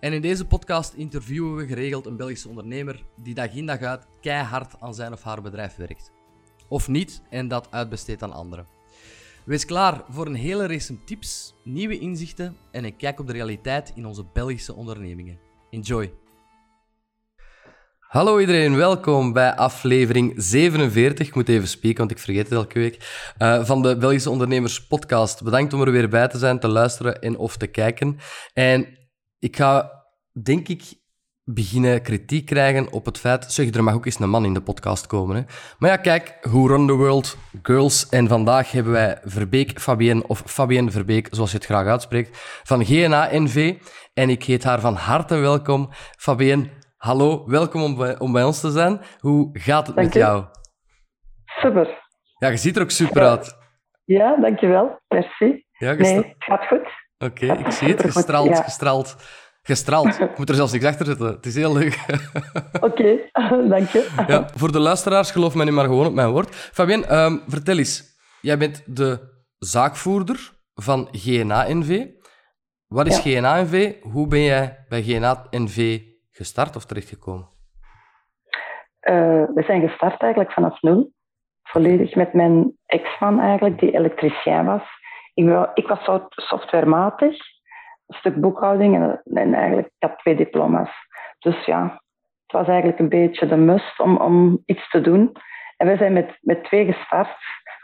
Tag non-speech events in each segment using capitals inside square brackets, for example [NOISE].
En in deze podcast interviewen we geregeld een Belgische ondernemer die dag in dag uit keihard aan zijn of haar bedrijf werkt. Of niet en dat uitbesteedt aan anderen. Wees klaar voor een hele race tips, nieuwe inzichten en een kijk op de realiteit in onze Belgische ondernemingen. Enjoy! Hallo iedereen, welkom bij aflevering 47. Ik moet even spreken, want ik vergeet het elke week. Uh, van de Belgische Ondernemers Podcast. Bedankt om er weer bij te zijn, te luisteren en of te kijken. En ik ga, denk ik, beginnen kritiek krijgen op het feit... Zeg, er mag ook eens een man in de podcast komen. Hè. Maar ja, kijk, Who Run the World, Girls. En vandaag hebben wij Verbeek Fabienne, of Fabienne Verbeek, zoals je het graag uitspreekt, van GNA NV. En ik heet haar van harte welkom. Fabienne, hallo, welkom om bij, om bij ons te zijn. Hoe gaat het met jou? Super. Ja, je ziet er ook super uit. Ja, dankjewel. Merci. Ja, nee, het gaat goed. Oké, ik zie het. Gestraald, gestraald. Gestraald. [LAUGHS] Ik moet er zelfs niks achter zetten. Het is heel leuk. Oké, [LAUGHS] dank je. [LAUGHS] Ja, voor de luisteraars, geloof mij nu maar gewoon op mijn woord. Fabien, um, vertel eens. Jij bent de zaakvoerder van GNA NV. Wat is GNA NV? Hoe ben jij bij GNA NV gestart of terechtgekomen? Uh, we zijn gestart eigenlijk vanaf nul. Volledig met mijn ex-man eigenlijk, die elektricien was. Ik, ik was softwarematig, een stuk boekhouding en, en eigenlijk ik had twee diploma's. Dus ja, het was eigenlijk een beetje de must om, om iets te doen. En we zijn met, met twee gestart.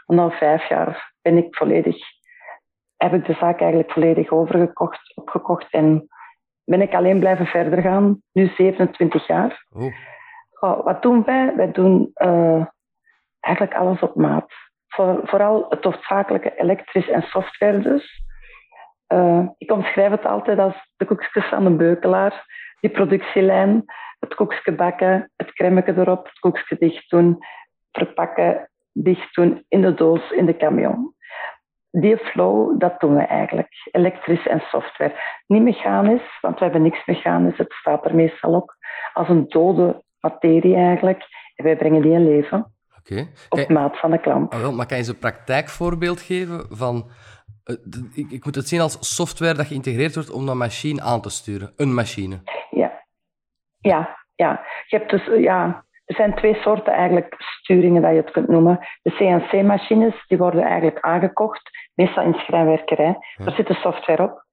En al vijf jaar ben ik volledig, heb ik de zaak eigenlijk volledig overgekocht, opgekocht en ben ik alleen blijven verder gaan. Nu 27 jaar. Oh. wat doen wij? Wij doen uh, eigenlijk alles op maat voor, vooral het hoofdzakelijke elektrisch en software dus. Uh, ik omschrijf het altijd als de koekjes aan de beukelaar, die productielijn, het koekje bakken, het cremeke erop, het koekje dicht doen, verpakken, dicht doen in de doos, in de camion. Die flow, dat doen we eigenlijk, elektrisch en software. Niet mechanisch, want we hebben niks mechanisch, het staat er meestal ook als een dode materie eigenlijk. En wij brengen die in leven. Op maat van de klant. Ah, maar kan je eens een praktijkvoorbeeld geven van... Uh, ik, ik, moet het zien als software dat geïntegreerd wordt om een machine aan te sturen. Een machine. Ja, ja, ja. Je hebt dus, ja er zijn twee soorten eigenlijk sturingen dat je het kunt noemen. De CNC-machines die worden eigenlijk aangekocht, meestal in schrijnwerkerij. Ja. Er zit de software op.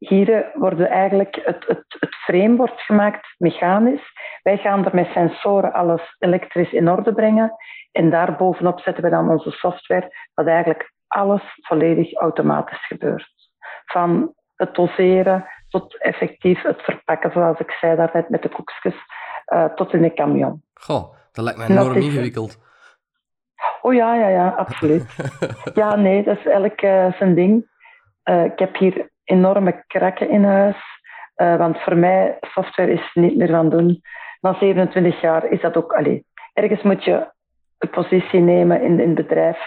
Hier worden eigenlijk het, het, het frame wordt gemaakt mechanisch. Wij gaan er met sensoren alles elektrisch in orde brengen. En daarbovenop zetten we dan onze software, dat eigenlijk alles volledig automatisch gebeurt. Van het doseren tot effectief het verpakken, zoals ik zei daarnet met de koekjes, uh, tot in de camion. Goh, dat lijkt me enorm ingewikkeld. Oh ja, ja, ja, absoluut. [LAUGHS] ja, nee, dat is elk uh, zijn ding. Uh, ik heb hier enorme krakken in huis. Uh, want voor mij, software is niet meer van doen. Na 27 jaar is dat ook... Allez, ergens moet je een positie nemen in, in het bedrijf.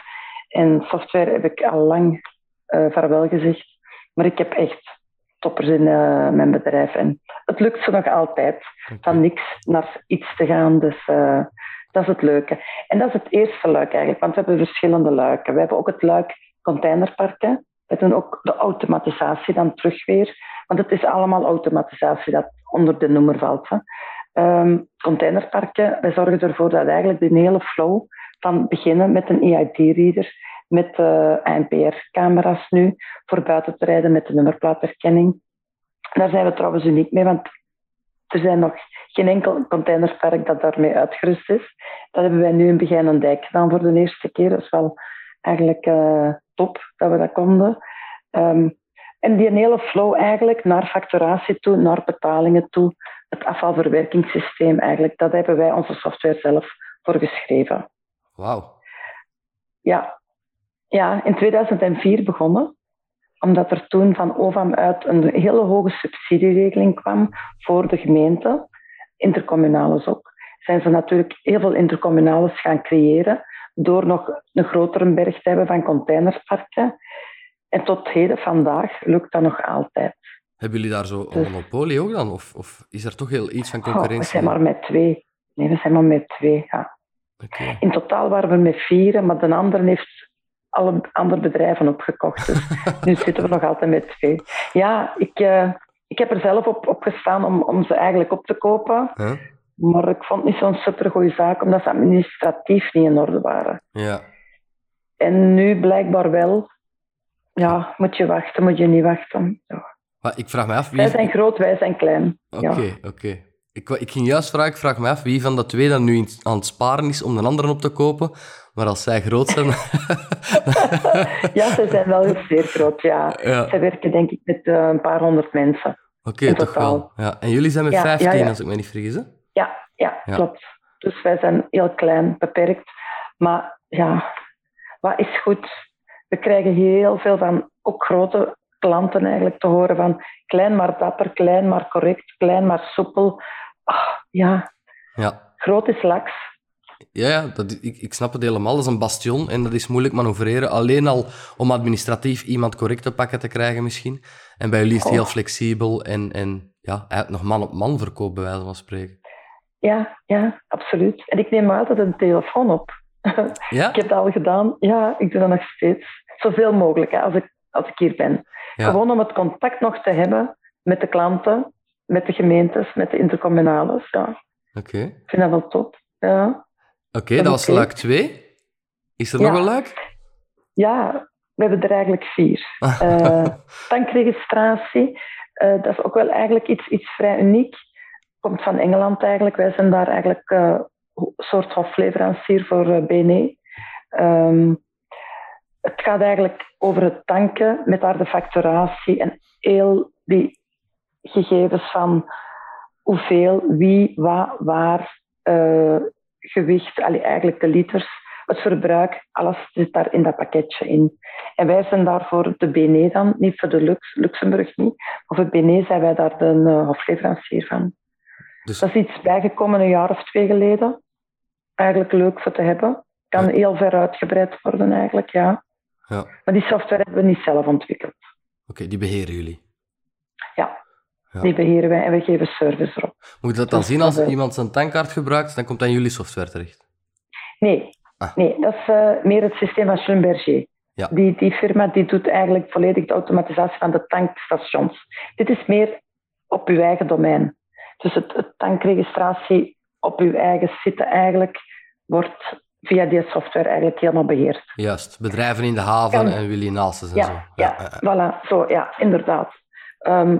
En software heb ik al lang uh, vaarwel gezegd. Maar ik heb echt toppers in uh, mijn bedrijf. En het lukt ze nog altijd. Van niks naar iets te gaan. Dus uh, dat is het leuke. En dat is het eerste luik eigenlijk. Want we hebben verschillende luiken. We hebben ook het luik containerparken. We doen ook de automatisatie dan terug weer. Want het is allemaal automatisatie dat onder de noemer valt. Hè. Um, containerparken, wij zorgen ervoor dat eigenlijk de hele flow van beginnen met een EID-reader, met uh, eh, ANPR-camera's nu, voor buiten te rijden met de nummerplaatherkenning. Daar zijn we trouwens uniek mee, want er zijn nog geen enkel containerpark dat daarmee uitgerust is. Dat hebben wij nu in Begijn Dijk gedaan voor de eerste keer. Dat is wel eigenlijk uh, top dat we dat konden. Um, en die hele flow eigenlijk naar facturatie toe, naar betalingen toe, het afvalverwerkingssysteem eigenlijk, dat hebben wij onze software zelf voor geschreven. Wauw. Ja. ja, in 2004 begonnen, omdat er toen van OVAM uit een hele hoge subsidieregeling kwam voor de gemeente. intercommunales ook. Zijn ze natuurlijk heel veel intercommunales gaan creëren door nog een grotere berg te hebben van containerparken. En tot heden vandaag lukt dat nog altijd. Hebben jullie daar zo een Dus- monopolie ook dan? Of, of is er toch heel iets van Oh, we concurrentie? zijn maar met twee. Nee, we zijn maar met twee. Ja. Oké. In totaal waren we met vier, maar de andere heeft alle andere bedrijven opgekocht. Dus [LAUGHS] nu zitten we nog altijd met twee. Ja, ik, eh, ik heb er zelf op, op gestaan om, om ze eigenlijk op te kopen. Huh? Maar ik vond het niet zo'n supergoeie zaak, omdat ze administratief niet in orde waren. Ja. En nu blijkbaar wel. Ja, moet je wachten, moet je niet wachten. Ja. Maar ik vraag me af wie... Wij zijn groot, wij zijn klein. Oké, Ja. oké. Ik, ik ging juist vragen, ik vraag me af wie van de twee dan nu aan het sparen is om de anderen op te kopen. Maar als zij groot zijn... [LAUGHS] Ja, ze zijn wel zeer groot, ja. ja. Ze werken denk ik met eh, een paar honderd mensen. Oké, toch wel. Ja. En jullie zijn met Ja, ja, 15, ja. als ik me niet vergis, hè? Ja, klopt. Dus wij zijn heel klein, beperkt. Maar ja, wat is goed? We krijgen heel veel van ook grote klanten eigenlijk te horen van klein maar dapper, klein maar correct, klein maar soepel. Ah, ja, Ja. groot is laks. Ja, ja dat, ik, ik snap het helemaal. Dat is een bastion en dat is moeilijk manoeuvreren. Alleen al om administratief iemand correct te pakken te krijgen misschien. En bij jullie is het Oh. heel flexibel en, en ja, nog man op man verkoop, bij wijze van spreken. Ja, ja, absoluut. En ik neem altijd een telefoon op. Ja? [LAUGHS] Ik heb dat al gedaan. Ja, ik doe dat nog steeds. Zoveel mogelijk hè, als, ik, als ik hier ben. Ja. Gewoon om het contact nog te hebben met de klanten, met de gemeentes, met de intercommunales. Ja, Oké. ik vind dat wel top. Ja, Oké, Dat was luik 2. Is er Ja. nog een luik? ja we hebben er eigenlijk vier. [LAUGHS] Eh, tankregistratie, eh, dat is ook wel eigenlijk iets, iets vrij uniek. Komt van Engeland eigenlijk. Wij zijn daar eigenlijk eh, een soort hofleverancier voor eh, BNE. Ehm, het gaat eigenlijk over het tanken met daar de facturatie en heel die gegevens van hoeveel, wie, wat, waar, eh, gewicht, eigenlijk de liters, het verbruik, alles zit daar in dat pakketje in. En wij zijn daar voor de BNE dan, niet voor de Lux, Luxemburg niet, maar voor BNE zijn wij daar de hofleverancier van. Dus, Dat is iets bijgekomen een jaar of twee geleden. Eigenlijk leuk voor te hebben. Kan Ja. heel ver uitgebreid worden eigenlijk, ja. ja. Maar die software hebben we niet zelf ontwikkeld. Oké, die beheren jullie. Ja, Ja. die beheren wij en we geven service erop. Moet je dat dan Dus zien als iemand zijn tankkaart gebruikt, dan komt dat in jullie software terecht? Nee, Ah. nee dat is eh, meer het systeem van Schlumberger. Ja. Die, die firma die doet eigenlijk volledig de automatisatie van de tankstations. Dit is meer op uw eigen domein. Dus het, het tankregistratie op uw eigen site eigenlijk wordt via die software eigenlijk helemaal beheerd. Juist, bedrijven in de haven Kan- en Willy en Ja, zo. ja, ja. voilà, zo, ja, inderdaad. Ehm,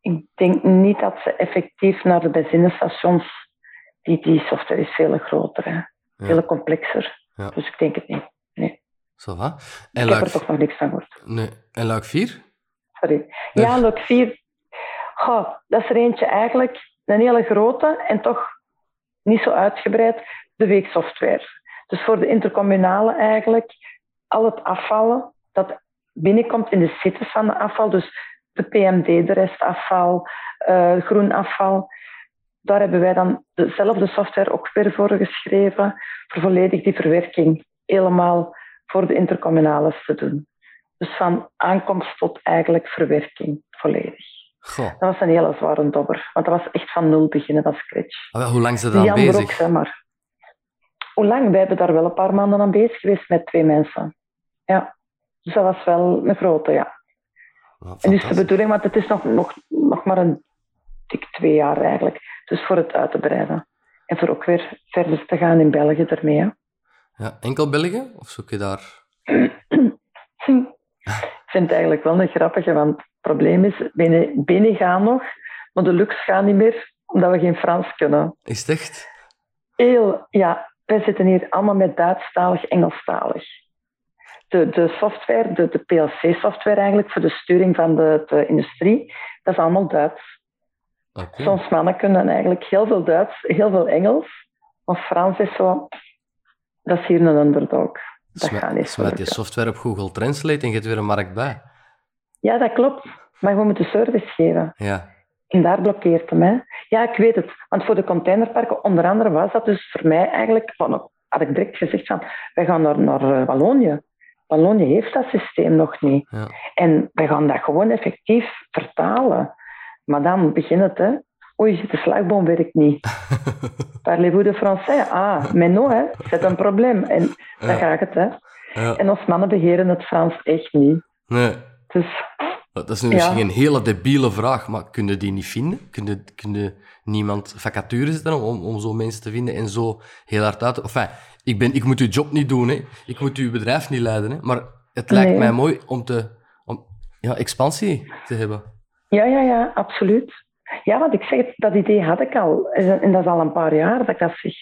ik denk niet dat ze effectief naar de benzinestations, die, die software is veel groter, hè. veel complexer. Ja. Dus ik denk het niet. Zo va. En Ik heb luik, er toch nog niks van gehoord. nee. en luik 4? Sorry. Nee. Ja, Luk 4. Dat is er eentje eigenlijk, een hele grote en toch niet zo uitgebreid, de weeksoftware. Dus voor de intercommunale eigenlijk, al het afvallen dat binnenkomt in de sites van de afval, dus de PMD, de restafval, eh groen afval, daar hebben wij dan dezelfde software ook weer voor geschreven, voor volledig die verwerking helemaal voor de intercommunales te doen. Dus van aankomst tot eigenlijk verwerking volledig. Goh. Dat was een hele zware dobber, want dat was echt van nul beginnen, dat scratch. Ah, wel, hoe lang ze ook, bezig? zeg maar. Hoe lang? Wij hebben daar wel een paar maanden aan bezig geweest met twee mensen. Ja, dus dat was wel een grote, ja. En dus de bedoeling, want het is nog, nog, nog maar een dik twee jaar eigenlijk. Dus voor het uit te breiden. En voor ook weer verder te gaan in België ermee. hè. Ja, enkel België? Of zoek je daar... [CLEARS THROAT] Ik vind het eigenlijk wel een grappige, want het probleem is, binnen, binnen gaan nog, maar de Lux gaat niet meer, omdat we geen Frans kunnen. Is het echt? Heel, ja, wij zitten hier allemaal met Duitsstalig, Engelstalig. De, de software, de, de PLC-software eigenlijk, voor de sturing van de, de industrie, dat is allemaal Duits. Oké. Soms mannen kunnen eigenlijk heel veel Duits, heel veel Engels, maar Frans is zo, dat is hier een underdog. Dat Smet- gaat niet. Smet je software op Google Translate en je hebt weer een markt bij. Ja, dat klopt. Maar we moeten service geven. Ja. En daar blokkeert hem. Hè. Ja, ik weet het. Want voor de containerparken, onder andere, was dat dus voor mij eigenlijk, van, had ik direct gezegd van, wij gaan naar, naar eh, Wallonië. Wallonië heeft dat systeem nog niet. Ja. En wij gaan dat gewoon effectief vertalen. Maar dan begint het, hè. Oei, de slagboom werkt niet. [LAUGHS] Parlez-vous de français? Ah, mais non, hè. C'est un probleem. En dan Ja. gaat het, hè. Ja. En ons mannen beheren het Frans echt niet. Nee. Dus Dat is nu Ja. misschien een hele debiele vraag, maar kun je die niet vinden? Kun je, kun niemand vacature zetten om, om zo mensen te vinden en zo heel hard uit te... Enfin, ik, ben, ik moet uw job niet doen, hè. ik moet uw bedrijf niet leiden, hè. maar het lijkt Nee. mij mooi om, te, om ja, expansie te hebben. Ja, ja, ja, absoluut. Ja, want ik zeg dat idee had ik al. En dat is al een paar jaar dat ik dat zeg.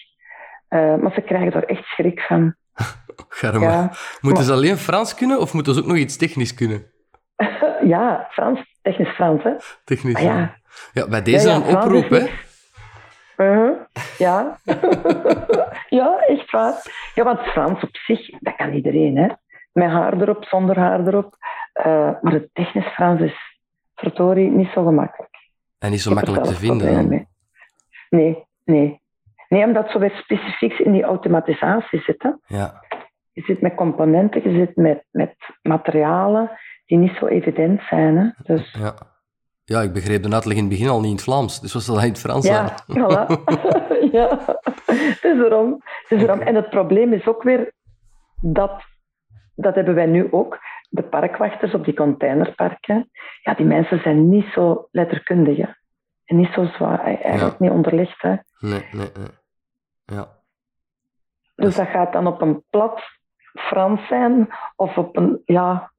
Eh, maar ze krijgen er echt schrik van. [LAUGHS] Ja, Moeten ze alleen Frans kunnen of moeten ze ook nog iets technisch kunnen? [LAUGHS] ja Frans, technisch Frans, hè. Technisch. Ah, ja. ja, bij deze Ja, ja, een oproep, hè. Uh-huh. Ja. [LAUGHS] ja, echt waar. Ja, want Frans op zich, dat kan iedereen, hè. Met haar erop, zonder haar erop. Eh, maar het technisch Frans is, verdorie, niet zo gemakkelijk. En niet zo makkelijk te vinden. Nee, nee. Nee, omdat zo weer specifiek in die automatisatie zit. Hè. Ja. Je zit met componenten, je zit met, met materialen die niet zo evident zijn. Hè. Dus Ja. ja, ik begreep de uitleg in het begin al niet in het Vlaams, dus was dat in het Frans ja, [LAUGHS] voilà. [LAUGHS] ja, het is erom. Het is erom. En het probleem is ook weer dat, dat hebben wij nu ook, de parkwachters op die containerparken, ja, die mensen zijn niet zo letterkundig. Hè. En niet zo zwaar, eigenlijk niet onderlegd. Hè. Nee, nee, nee. Ja. Dus dat gaat dan op een plat Frans zijn of op een, ja...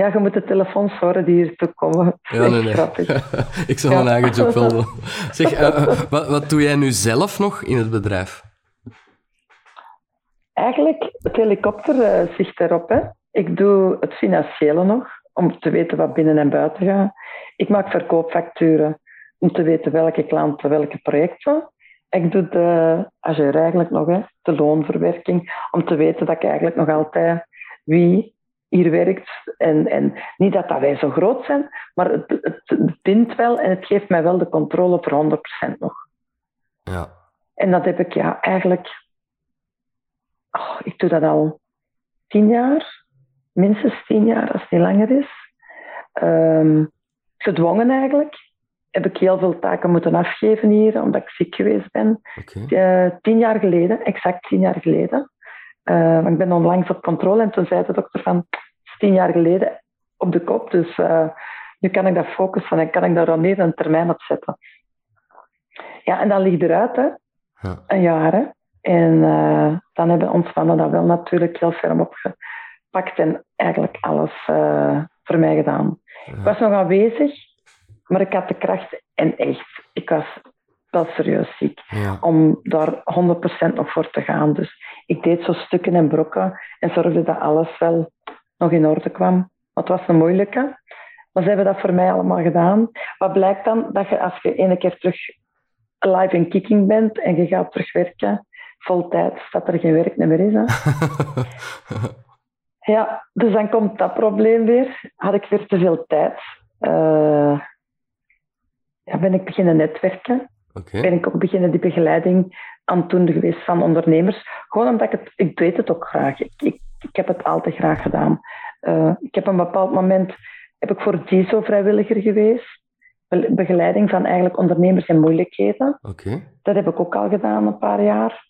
Ja, je moet de telefoons horen die hier toe komen. Ja, nee, nee. [LAUGHS] ik zal Ja. mijn eigen job wel doen. [LAUGHS] Zeg, eh, eh, wat, wat doe jij nu zelf nog in het bedrijf? Eigenlijk, het helikopterzicht erop. Hè. Ik doe het financiële nog, om te weten wat binnen en buiten gaat. Ik maak verkoopfacturen, om te weten welke klanten, welke projecten. Ik doe de ageur eigenlijk nog, hè, de loonverwerking, om te weten dat ik eigenlijk nog altijd wie hier werkt. En, en niet dat, dat wij zo groot zijn, maar het, het, het bindt wel en het geeft mij wel de controle voor 100% nog. Ja. En dat heb ik ja, eigenlijk. Oh, ik doe dat al tien jaar, minstens tien jaar als het niet langer is. Ehm, gedwongen eigenlijk. Heb ik heel veel taken moeten afgeven hier, omdat ik ziek geweest ben. Eh, tien jaar geleden, exact tien jaar geleden. Want ik ben onlangs op controle en toen zei de dokter van, tien jaar geleden op de kop, dus eh, nu kan ik dat focussen en kan ik daar dan even een termijn op zetten. Ja, en dan ligt eruit, hè Ja. een jaar. Hè. En eh, dan hebben ons mannen dat wel natuurlijk heel ferm opgepakt en eigenlijk alles voor mij gedaan. Ik was nog aanwezig, maar ik had de kracht en echt, ik was wel serieus ziek Ja. om daar 100% nog voor te gaan. Dus ik deed zo stukken en brokken en zorgde dat alles wel nog in orde kwam. Het was een moeilijke, maar ze hebben dat voor mij allemaal gedaan. Wat blijkt dan? Dat je als je ene keer terug live in kicking bent en je gaat terugwerken, vol tijd, dat er geen werk meer is. Hè? [LAUGHS] Ja, dus dan komt dat probleem weer. Had ik weer te veel tijd. Eh, ja, ben ik beginnen netwerken. Oké. Ben ik ook beginnen die begeleiding aan het doen geweest van ondernemers. Gewoon omdat ik het, ik deed het ook graag. Ik, ik, ik heb het altijd graag gedaan. Eh, ik heb een bepaald moment, heb ik voor DISO vrijwilliger geweest. Be- Begeleiding van eigenlijk ondernemers in moeilijkheden. Dat heb ik ook al gedaan een paar jaar.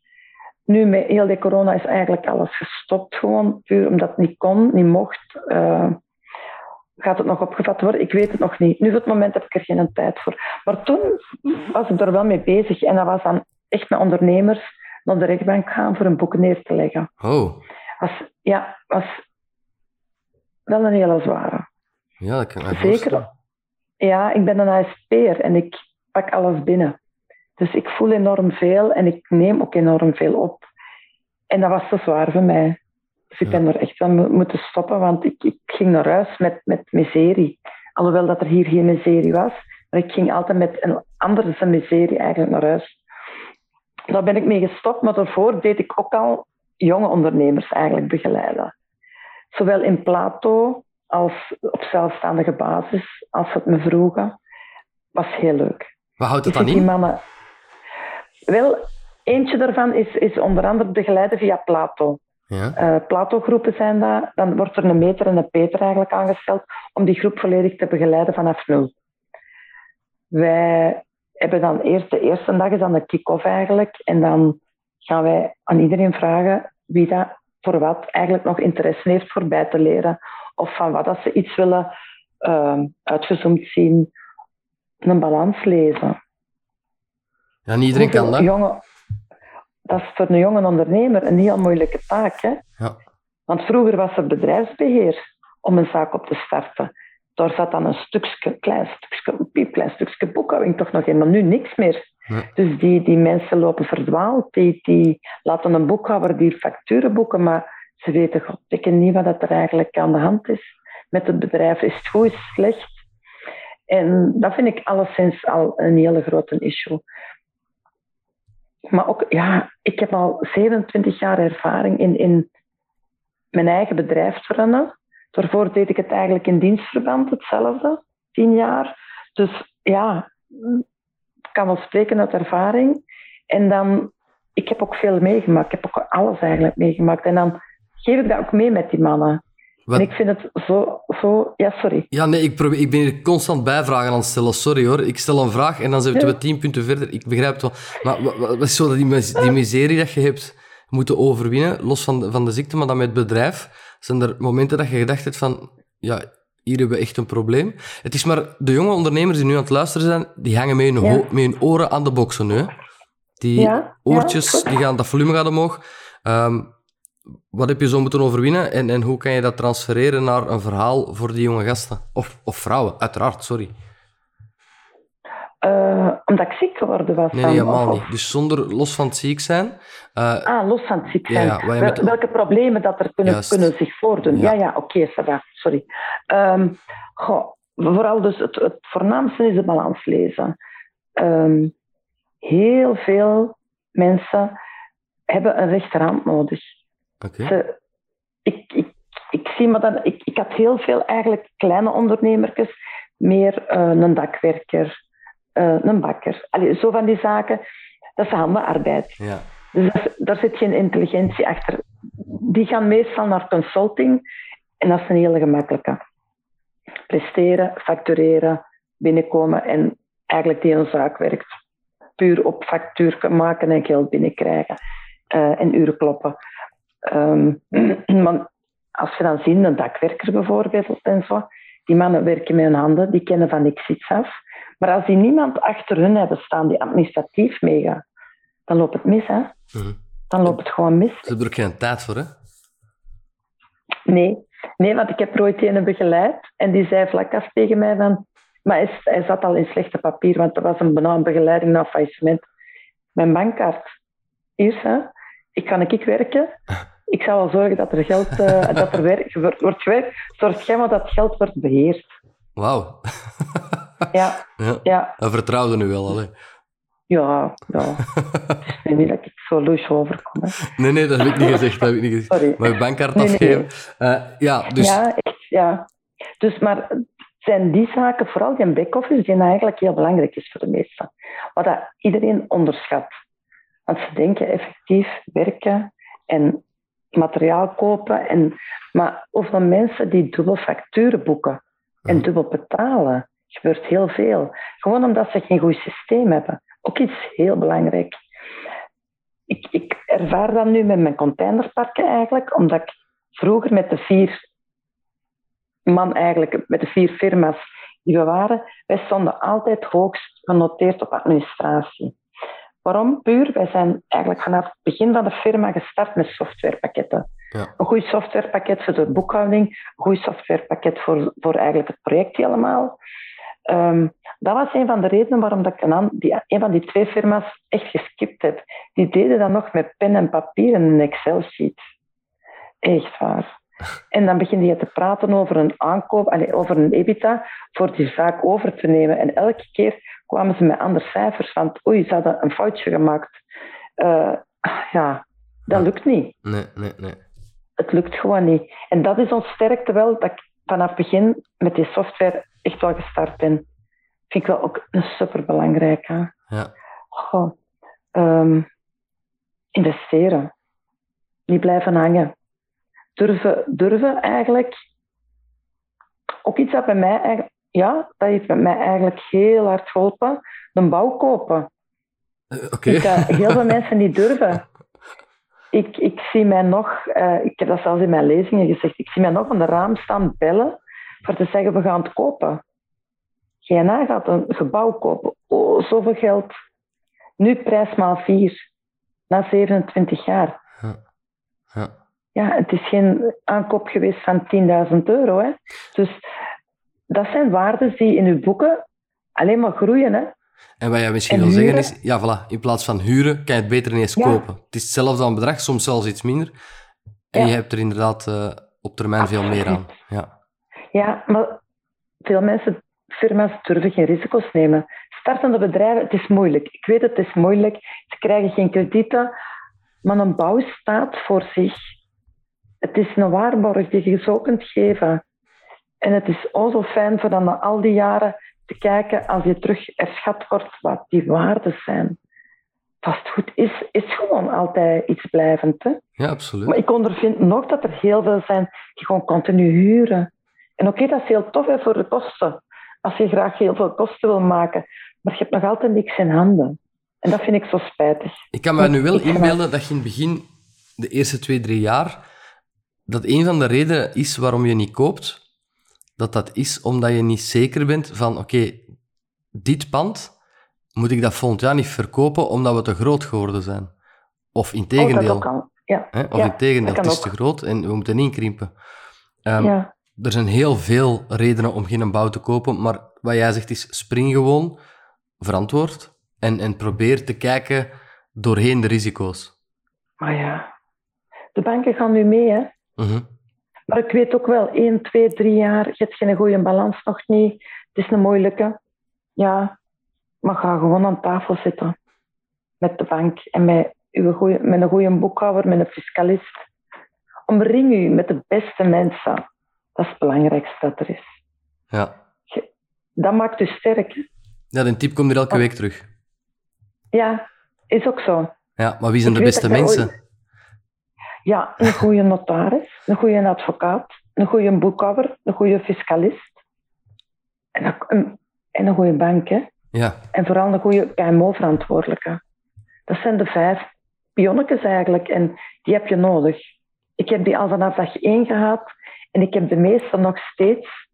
Nu, met heel die corona is eigenlijk alles gestopt gewoon. Puur omdat het niet kon, niet mocht. Eh, gaat het nog opgevat worden? Ik weet het nog niet. Nu, op het moment heb ik er geen tijd voor. Maar toen was ik er wel mee bezig. En dat was dan echt met ondernemers naar de rechtbank gaan voor een boek neer te leggen. Oh. Was, ja, was wel een hele zware. Ja, dat kan ik Zeker. voorstellen. Ja, ik ben een ASP'er en ik pak alles binnen. Dus ik voel enorm veel en ik neem ook enorm veel op. En dat was te zwaar voor mij. Dus ik ben er echt mo- moeten stoppen, want ik, ik ging naar huis met, met miserie. Alhoewel dat er hier geen miserie was, maar ik ging altijd met een andere miserie eigenlijk naar huis. Daar ben ik mee gestopt, maar daarvoor deed ik ook al jonge ondernemers eigenlijk begeleiden. Zowel in plato als op zelfstandige basis, als ze het me vroegen. Was heel leuk. Wat houdt het dan in? mannen... Wel, eentje daarvan is, is onder andere begeleiden via Plato. Ja. Eh Plato-groepen zijn dat. Dan wordt er een meter en een peter eigenlijk aangesteld om die groep volledig te begeleiden vanaf nul. Wij hebben dan eerst, de eerste dag is dan de kick-off eigenlijk. En dan gaan wij aan iedereen vragen wie dat voor wat eigenlijk nog interesse heeft voor bij te leren. Of van wat dat ze iets willen ehm, uitgezoomd zien. Een balans lezen. ja, niet iedereen kan dat. jonge- dat is voor een jonge ondernemer een heel moeilijke taak. Hè? Ja. Want vroeger was er bedrijfsbeheer om een zaak op te starten. Daar zat dan een stukje, klein stukje, een piepklein stukje boekhouding toch nog in, maar nu niks meer. Nee. Dus die, die mensen lopen verdwaald. Die, die laten een boekhouder die facturen boeken, maar ze weten goddikke niet wat dat er eigenlijk aan de hand is met het bedrijf. Is het goed, is het slecht? En dat vind ik alleszins al een hele grote issue. Maar ook, ja, ik heb al 27 jaar ervaring in, in mijn eigen bedrijf te runnen. Daarvoor deed ik het eigenlijk in dienstverband, hetzelfde, tien jaar. Dus ja, ik kan wel spreken uit ervaring. En dan, ik heb ook veel meegemaakt. Ik heb ook alles eigenlijk meegemaakt. En dan geef ik dat ook mee met die mannen. Wat- En ik vind het zo, zo ja, sorry. Ja, nee, ik, probeer, ik ben hier constant bijvragen aan het stellen. Sorry hoor. Ik stel een vraag en dan zitten we tien punten verder. Ik begrijp het wel. Maar wa- wa- wat is zo dat die, die miserie dat je hebt moeten overwinnen, los van de, van de ziekte, maar dan met het bedrijf, zijn er momenten dat je gedacht hebt van, ja, hier hebben we echt een probleem. Het is maar de jonge ondernemers die nu aan het luisteren zijn, die hangen met hun, Ja. met hun oren aan de boksen nu. hè. Die Ja, oortjes, die gaan, dat volume gaat omhoog. Ehm, wat heb je zo moeten overwinnen en, en hoe kan je dat transfereren naar een verhaal voor die jonge gasten? Of, of vrouwen, uiteraard, sorry. Eh, omdat ik ziek geworden was. Nee, helemaal of- niet. Dus zonder los van het ziek zijn. eh, Ah, los van het ziek zijn. ja, met- Welke problemen dat er kunnen, Juist. kunnen zich voordoen. Ja. Ja, ja, oké, va, sorry. Ehm, goh, vooral dus het, het voornaamste is de balans lezen. Ehm, heel veel mensen hebben een rechterhand nodig. Oké. Ik, ik, ik zie maar dan, ik, ik had heel veel eigenlijk kleine ondernemertjes, meer eh, een dakwerker, eh, een bakker. Allee, zo van die zaken, dat is handenarbeid. Ja. Dus dat daar zit geen intelligentie achter. Die gaan meestal naar consulting en dat is een hele gemakkelijke. Presteren, factureren, binnenkomen en eigenlijk die een zaak werkt. Puur op factuur maken en geld binnenkrijgen eh, en uren kloppen. Ehm, [CLEARS THROAT] maar als je dan ziet, een dakwerker bijvoorbeeld en zo, die mannen werken met hun handen, die kennen van niks iets af. Maar als die niemand achter hun hebben staan die administratief meegaat, dan loopt het mis, hè? Mhm. Dan loopt het gewoon mis. Ze hebben er geen tijd voor, hè? Nee, nee want ik heb er ooit een begeleid en die zei vlak af tegen mij van... Maar hij, hij zat al in slechte papier, want er was een benauwde begeleiding naar faillissement. Mijn bankkaart. Hier, hè. Ik kan ik werken. Ik zal wel zorgen dat er geld eh, [LAUGHS] dat er werk, wordt wordt gewerkt. Zorg jij maar dat geld wordt beheerd. Wauw. [LAUGHS] Ja, ja. ja, Hij vertrouwde nu wel, ja. ja. Het is nu niet dat ik zo loes overkom. Hè. Nee, nee, dat heb ik niet gezegd. Dat heb ik niet gezegd. Sorry. Je bankkaart Nee, nee. afgeven. Eh, ja, dus... Ja, echt, ja. Dus, maar zijn die zaken, vooral die back-office, die eigenlijk heel belangrijk is voor de meesten. Wat dat iedereen onderschat. Want ze denken effectief werken en materiaal kopen. En, maar hoeveel mensen die dubbel facturen boeken en Mhm. dubbel betalen, gebeurt heel veel. Gewoon omdat ze geen goed systeem hebben. Ook iets heel belangrijk. Ik, ik ervaar dat nu met mijn containerparken eigenlijk, omdat ik vroeger met de vier man eigenlijk, met de vier firma's die we waren, wij stonden altijd hoogst genoteerd op administratie. Waarom? Puur, wij zijn eigenlijk vanaf het begin van de firma gestart met softwarepakketten. Ja. Een goed softwarepakket voor de boekhouding, een goed softwarepakket voor, voor eigenlijk het project helemaal. Ehm, dat was een van de redenen waarom dat ik een, die, een van die twee firma's echt geskipt heb. Die deden dat nog met pen en papier en een Excel-sheet. Echt waar. [LAUGHS] En dan begin je te praten over een aankoop, allee, over een EBITDA, voor die zaak over te nemen. En elke keer kwamen ze met andere cijfers, want oei, ze hadden een foutje gemaakt. Eh, ja, dat lukt niet. Nee, nee, nee. Het lukt gewoon niet. En dat is ons sterkte wel, dat ik vanaf het begin met die software echt wel gestart ben. vind ik wel ook een superbelangrijke. Ja. Goh, ehm, investeren. Niet blijven hangen. Durven, durven eigenlijk. Ook iets dat bij mij eigenlijk, ja, dat heeft bij mij eigenlijk heel hard geholpen. Een bouw kopen. Eh, Oké. [LAUGHS] Heel veel mensen niet durven. Ik, ik zie mij nog, eh, ik heb dat zelfs in mijn lezingen gezegd, ik zie mij nog aan de raam staan bellen voor te zeggen, we gaan het kopen. GNA gaat een gebouw kopen. Oh, zoveel geld. Nu prijs maal 4. Na 27 jaar. Ja. Ja. Ja, het is geen aankoop geweest van 10.000 euro. Hè. Dus dat zijn waarden die in uw boeken alleen maar groeien. Hè. En wat jij misschien En wil zeggen is, ja voilà, in plaats van huren kan je het beter ineens Ja. kopen. Het is hetzelfde aan bedrag, soms zelfs iets minder. En Ja. je hebt er inderdaad eh, op termijn veel meer aan. Ja. Ja, maar veel mensen, firma's durven geen risico's nemen. Startende bedrijven, het is moeilijk. Ik weet het is moeilijk. Ze krijgen geen kredieten. Maar een bouw staat voor zich. Het is een waarborg die je zo kunt geven. En het is ook zo fijn voor dan na al die jaren te kijken als je terug erschat wordt wat die waarden zijn. Vastgoed is, is gewoon altijd iets blijvend. Hè? ja, absoluut. Maar ik ondervind nog dat er heel veel zijn die gewoon continu huren. En oké, dat is heel tof hè, voor de kosten. Als je graag heel veel kosten wil maken. Maar je hebt nog altijd niks in handen. En dat vind ik zo spijtig. Ik kan me nu wel inbeelden dat je in het begin, de eerste twee, drie jaar, dat een van de redenen is waarom je niet koopt, dat dat is omdat je niet zeker bent van, oké, dit pand, moet ik dat volgend jaar niet verkopen omdat we te groot geworden zijn? Of in Oh, dat tegendeel. ook al. Ja. Hè? Of Ja, in tegendeel, dat het is te groot en we moeten inkrimpen. Ehm, ja. Er zijn heel veel redenen om geen bouw te kopen, maar wat jij zegt is spring gewoon, verantwoord en, en probeer te kijken doorheen de risico's. Maar ja, de banken gaan nu mee. Hè? Mhm. Maar ik weet ook wel, 1, 2, 3 jaar, je hebt geen goede balans nog niet. Het is een moeilijke. Ja, maar ga gewoon aan tafel zitten. Met de bank en met, uw goeie, met een goede boekhouder, met een fiscalist. Omring u met de beste mensen. Dat is het belangrijkste dat er is. Ja. Dat maakt u sterk. ja, die tip komt er elke Oh. week terug. Ja, is ook zo. Ja, maar wie zijn Ik de beste mensen? Ja, een goede notaris, een goede advocaat, een goede boekhouder, een goede fiscalist. En een, en een goede bank, hè. Ja, En vooral een goede KMO-verantwoordelijke. Dat zijn de vijf pionnetjes eigenlijk. En die heb je nodig. Ik heb die al vanaf dag één gehad. En ik heb de meeste nog steeds.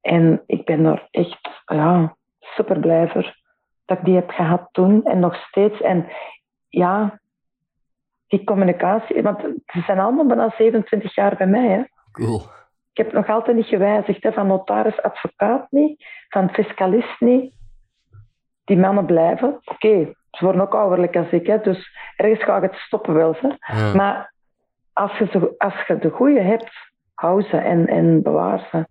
En ik ben er echt ja, super blij voor dat ik die heb gehad toen. En nog steeds. En ja, die communicatie. Want ze zijn allemaal bijna 27 jaar bij mij. Hè. cool. Ik heb nog altijd niet gewijzigd. Hè, van notaris, advocaat niet. Van fiscalist niet. Die mannen blijven. Oké, ze worden ook ouderlijk als ik. Hè, dus ergens ga ik het stoppen wel. Hè. Ja. Maar als je, ze, als je de goede hebt, hou ze en, en bewaar ze.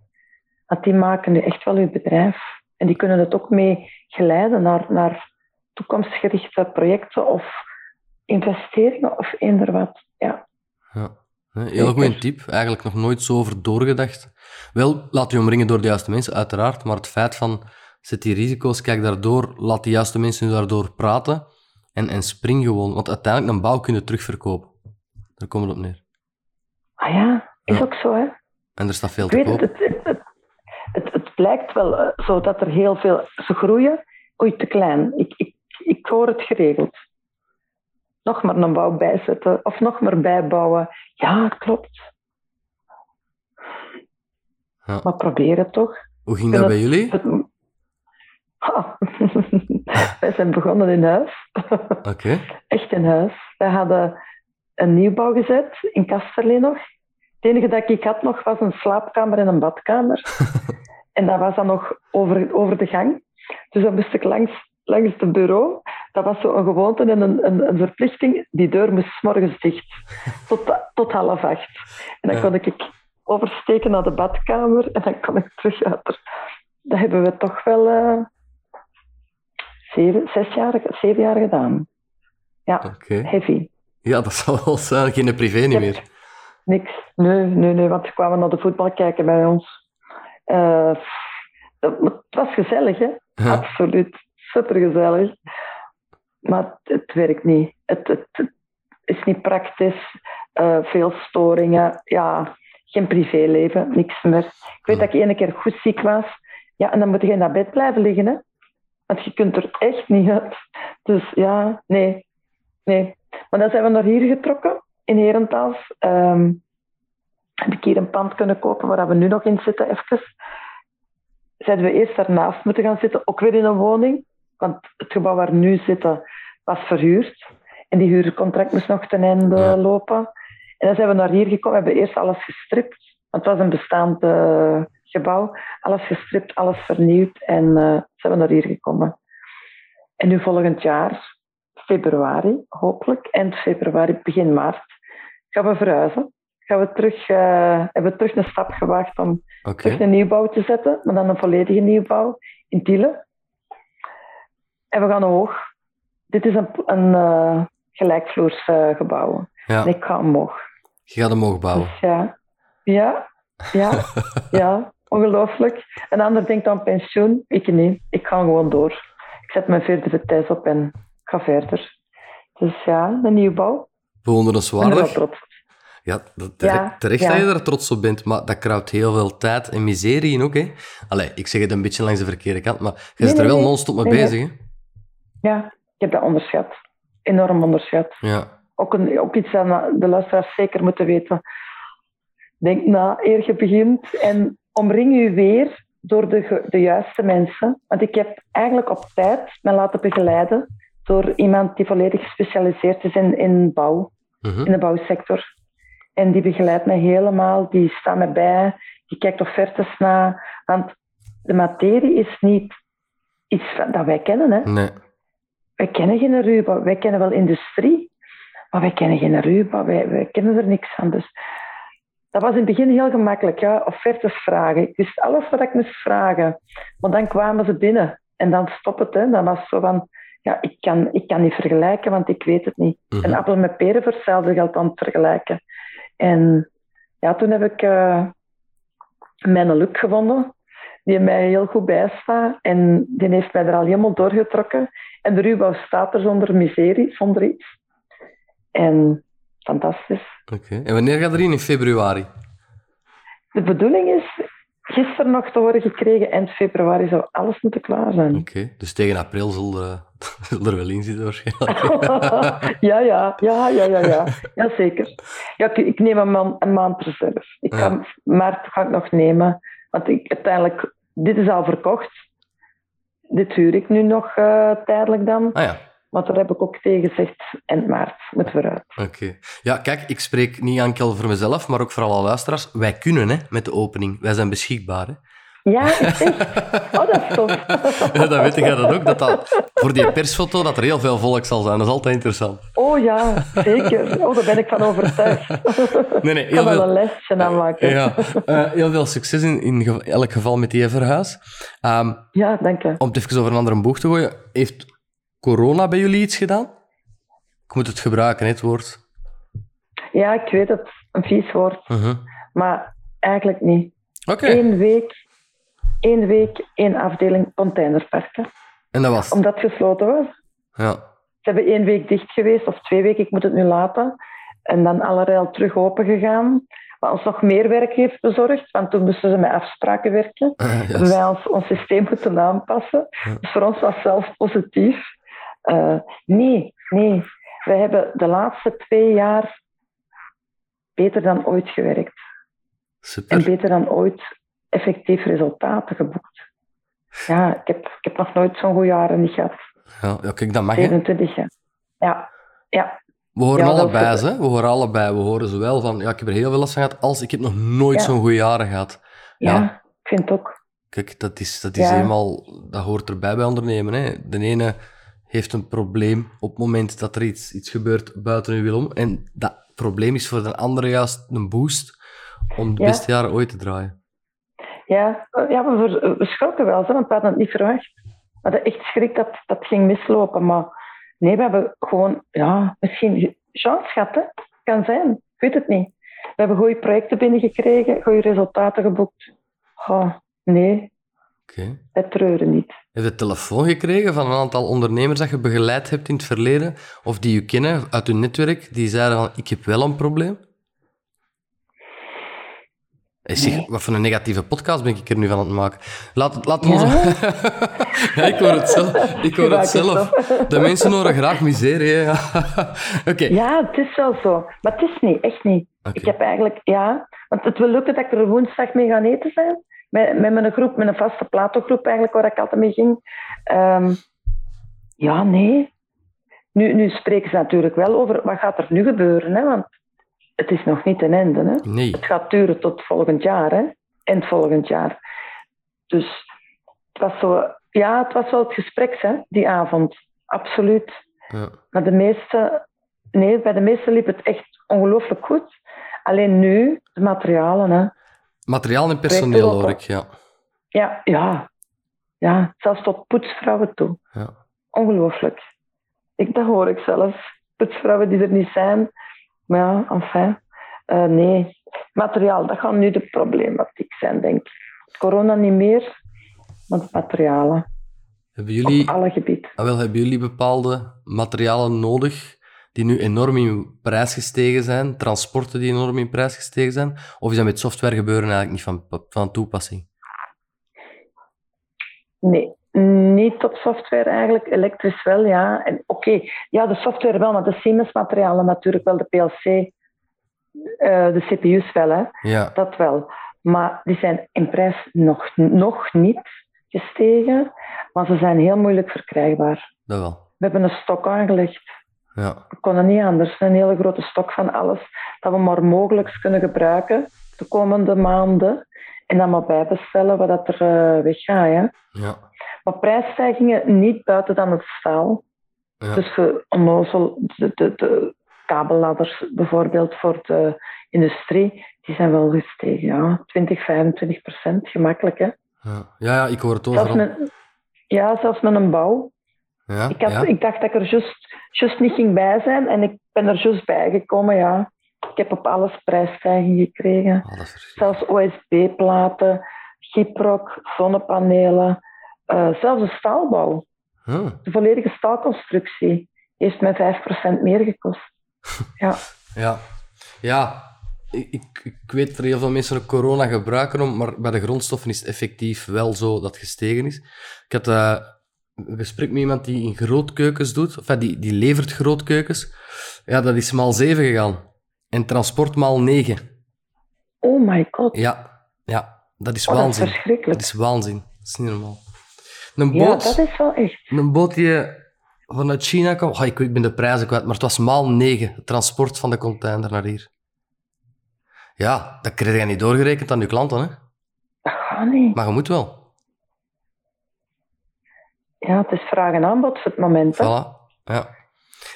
Want die maken nu echt wel je bedrijf. En die kunnen het ook mee geleiden naar, naar toekomstgerichte projecten of investeringen of eender wat. Ja. Ja. Hele goede tip. Eigenlijk nog nooit zo over doorgedacht. Wel, laat je omringen door de juiste mensen, uiteraard. Maar het feit van, zet die risico's, kijk daardoor, laat die juiste mensen daardoor praten. En, en spring gewoon. Want uiteindelijk, een bouw kunnen terugverkopen. Daar komt het op neer. Ah ja, is Ja. ook zo hè. En er staat veel Ik te koop. het, het, het, het, het blijkt wel eh, zo dat er heel veel... Ze groeien. Oei, te klein. Ik, ik, ik hoor het geregeld. Nog maar een bouw bijzetten. Of nog maar bijbouwen. Ja, klopt. Ja. Maar probeer het toch. Hoe ging dat bij jullie? Het- Ha. [LAUGHS] Wij zijn begonnen in huis. [LAUGHS] Oké. Echt in huis. Wij hadden een nieuwbouw gezet in Kasterlee nog. Het enige dat ik had nog was een slaapkamer en een badkamer. [LAUGHS] en dat was dan nog over, over de gang. Dus dan moest ik langs, langs het bureau. Dat was zo een gewoonte en een, een, een verplichting. Die deur moest 's morgens dicht. Tot, tot half acht. En dan Ja. kon ik oversteken naar de badkamer en dan kon ik terug uit. er. Dat hebben we toch wel eh, zeven, zes jaar, zeven jaar gedaan. Ja, Oké. heavy. Ja, dat zal wel zijn. Geen privé niet meer. Niks. Nee, nee, nee, want ze kwamen naar de voetbal kijken bij ons. Eh, het was gezellig, hè? Absoluut. Supergezellig. Maar het, werkt niet. Het, het, is niet praktisch. Uh, veel storingen. Ja, geen privéleven, niks meer. Ik weet dat ik ene keer goed ziek was. Ja, en dan moet je in dat bed blijven liggen, hè? Want je kunt er echt niet uit. Dus ja, nee. Nee. Maar dan zijn we naar hier getrokken, in Herentals. Um, heb ik hier een pand kunnen kopen waar we nu nog in zitten, even. Zeiden we eerst daarnaast moeten gaan zitten, ook weer in een woning. Want het gebouw waar we nu zitten was verhuurd. En die huurcontract moest nog ten einde lopen. En dan zijn we naar hier gekomen, we hebben eerst alles gestript. Want het was een bestaand uh, gebouw. Alles gestript, alles vernieuwd. En uh, zijn we naar hier gekomen. En nu volgend jaar, februari, hopelijk, eind februari, begin maart, gaan we verhuizen. Gaan we terug, uh, hebben we terug een stap gewaagd om terug een nieuwbouw te zetten, maar dan een volledige nieuwbouw in Tielen. En we gaan omhoog. Dit is een, een uh, gelijkvloers uh, gebouw. Ja. En ik ga omhoog. Je gaat omhoog bouwen? Dus ja. Ja, ja, [LAUGHS] ja. Ongelooflijk. Een ander denkt aan pensioen. Ik niet. Ik ga gewoon door. Ik zet mijn vierde vitesse op en ga verder. Dus ja, een nieuwbouw. Bewonderenswaardig. trots. Ja, dat, terecht, terecht dat je er trots op bent, maar dat kruipt heel veel tijd en miserie in ook. Hè? Allee, ik zeg het een beetje langs de verkeerde kant, maar je nee, er wel non-stop mee bezig. Hè? Ja, ik heb dat onderschat. Enorm onderschat. Ja. Ook, een, ook iets dat de luisteraars zeker moeten weten. Denk na, eer je begint en omring je weer door de, de juiste mensen. Want ik heb eigenlijk op tijd me laten begeleiden door iemand die volledig gespecialiseerd is in, in bouw, mhm. in de bouwsector. En die begeleidt mij helemaal, die staat me bij, die kijkt offertes na. Want de materie is niet iets dat wij kennen. Hè? Nee. Wij kennen geen ruwbouw, wij kennen wel industrie, maar wij kennen geen ruwbouw, wij, wij kennen er niks van. Dus dat was in het begin heel gemakkelijk, ja, offertes vragen. Ik wist alles wat ik moest vragen. Maar dan kwamen ze binnen en dan stop het. Hè. Dan was zo van, ja, ik kan, ik kan niet vergelijken, want ik weet het niet. Mm Een appel met peren voor hetzelfde geld aan het vergelijken. En ja, toen heb ik uh, mijn look gevonden, die mij heel goed bijstaat. En die heeft mij er al helemaal doorgetrokken. En de ruwbouw staat er zonder miserie, zonder iets. En fantastisch. Oké. En wanneer gaat er in? In februari? De bedoeling is gisteren nog te horen gekregen. Eind februari zou alles moeten klaar zijn. Oké. Dus tegen april zal er, [LAUGHS] er wel in zitten waarschijnlijk. [LAUGHS] ja, ja, ja, ja, ja, ja. ja zeker. Ja, ik, neem een, man, een maand reserve. Ik ga, Maart ga ik nog nemen. Want ik, uiteindelijk, dit is al verkocht. Dit huur ik nu nog uh, tijdelijk dan. Ah ja. Maar daar heb ik ook tegen gezegd, eind maart moeten we eruit. Oké. Ja, kijk, ik spreek niet enkel voor mezelf, maar ook voor alle luisteraars. Wij kunnen hè, met de opening. Wij zijn beschikbaar. Hè. Ja? Oh, dat is tof. [LAUGHS] ja, dat weet jij dan ook. Dat dat, voor die persfoto dat er heel veel volk zal zijn. Dat is altijd interessant. Oh ja, zeker. Oh, daar ben ik van overtuigd. [LAUGHS] Nee, nee, ik kan wel een lesje aanmaken. Ja, uh, heel veel succes in, in elk geval met die verhuis. Um, ja, dank je. Om het even over een andere boeg te gooien. Heeft corona bij jullie iets gedaan? Ik moet het gebruiken, het woord. Ja, ik weet het. Een vies woord. Uh Maar eigenlijk niet. Oké. Eén week, één week, één afdeling containerparken. En dat was? Omdat het gesloten was. Ja. Ze hebben één week dicht geweest, of twee weken, ik moet het nu laten. En dan allerlei terug open gegaan. Wat ons nog meer werk heeft bezorgd, want toen moesten ze met afspraken werken. Uh, wij ons, ons systeem moeten aanpassen. Dus voor ons was zelf positief. Uh, nee, nee. We hebben de laatste twee jaar beter dan ooit gewerkt. Super. En beter dan ooit effectief resultaten geboekt. Ja, ik heb, ik heb nog nooit zo'n goede jaren niet gehad. Ja, ja kijk, dat mag 27, ja. Ja, ja. We horen allebei, hè? We horen allebei. We horen zowel van, ja, ik heb er heel veel last van gehad, als ik heb nog nooit zo'n goede jaren gehad. Ja, ik vind het ook. Kijk, dat is, dat is eenmaal, dat hoort erbij bij ondernemen. Hè? De ene heeft een probleem op het moment dat er iets, iets gebeurt buiten uw wil om. En dat probleem is voor de andere juist een boost om de beste jaren ooit te draaien. Ja, ja we, schrokken wel, want we hadden het niet verwacht. We hadden echt schrik dat dat ging mislopen. Maar nee, we hebben gewoon, ja, misschien chance gehad. Hè? Kan zijn, ik weet het niet. We hebben goede projecten binnengekregen, goede resultaten geboekt. Oh, nee, Oké. Wij treuren niet. Heb je telefoon gekregen van een aantal ondernemers dat je begeleid hebt in het verleden, of die je kennen uit hun netwerk, die zeiden van, ik heb wel een probleem? Zeg. Wat voor een negatieve podcast ben ik er nu van aan het maken? Laat, laat ons... Ja? [LAUGHS] ja, ik hoor het zelf. Ik hoor het zelf. De mensen horen graag miserie. [LAUGHS] Oké. Ja, het is wel zo. Maar het is niet, echt niet. Ik heb eigenlijk, ja, want het wil lukken dat ik er woensdag mee ga eten zijn. Met, met mijn groep, met een vaste platogroep eigenlijk, waar ik altijd mee ging. Ehm, ja, nee. Nu, nu spreken ze natuurlijk wel over wat gaat er nu gebeuren, hè? want het is nog niet een einde. Hè? Nee. Het gaat duren tot volgend jaar, hè? eind volgend jaar. Dus het was zo, ja, het was wel het gesprek, hè, die avond. Absoluut. Ja. Maar de meeste, nee, bij de meesten liep het echt ongelooflijk goed. Alleen nu, de materialen, hè. Materiaal en personeel hoor ik, ja. Ja, ja. Ja, zelfs tot poetsvrouwen toe. ja. Ongelooflijk. Ik, dat hoor ik zelfs. Poetsvrouwen die er niet zijn. Maar ja, enfin. Eh, nee, materiaal, dat gaat nu de problematiek zijn, denk ik. Corona niet meer, maar de materialen. Hebben jullie... Op alle gebieden. Ah, wel, hebben jullie bepaalde materialen nodig die nu enorm in prijs gestegen zijn? Transporten die enorm in prijs gestegen zijn? Of is dat met software gebeuren eigenlijk niet van, van toepassing? Nee, niet op software eigenlijk. Elektrisch wel, ja. En Oké, ja, de software wel, maar de Siemens-materialen natuurlijk wel, de PLC, eh, de CPU's wel, hè. Ja, dat wel. Maar die zijn in prijs nog, nog niet gestegen, maar ze zijn heel moeilijk verkrijgbaar. dat wel. We hebben een stok aangelegd. Ja, We konden niet anders. Een hele grote stok van alles dat we maar mogelijk kunnen gebruiken de komende maanden. En dan maar bijbestellen wat dat er eh, weggaat. Hè. ja, Maar prijsstijgingen niet buiten dan het staal. ja. Dus voor onnozel, de, de, de kabelladders bijvoorbeeld voor de industrie, die zijn wel gestegen. Ja. 20, 25 procent, gemakkelijk. Hè. Ja, ja, ja, ik hoor het Zelfs overal. met, ja, zelfs met een bouw. Ja, Ik, had, ja. ik dacht dat ik er juist, juist niet ging bij zijn en ik ben er juist bij gekomen, ja. Ik heb op alles prijsstijging gekregen. Zelfs OSB-platen, gyprock, zonnepanelen, eh, zelfs de staalbouw. Huh. De volledige staalconstructie heeft mij 5% meer gekost. [LAUGHS] Ja, Ja, ja. Ik, ik, ik weet dat er heel veel mensen ook corona gebruiken, om, maar bij de grondstoffen is het effectief wel zo dat het gestegen is. Ik had eh, een gesprek met iemand die in grootkeukens doet, of eh, die, die levert grootkeukens. Ja, dat is maal 7 gegaan. En transport maal 9. oh my god, Ja, ja, dat is oh, dat is waanzin. Dat verschrikkelijk. is waanzin. Dat is niet normaal. Een Ja, dat is wel echt. een boot die vanuit China kwam, oh, ik, ik ben de prijzen kwijt, maar het was maal 9, het transport van de container naar hier. Ja, dat krijg je niet doorgerekend aan je klanten, hè? Dat gaat niet. maar je moet wel. Ja, het is vraag en aanbod voor het moment. hè. Voilà. Ja.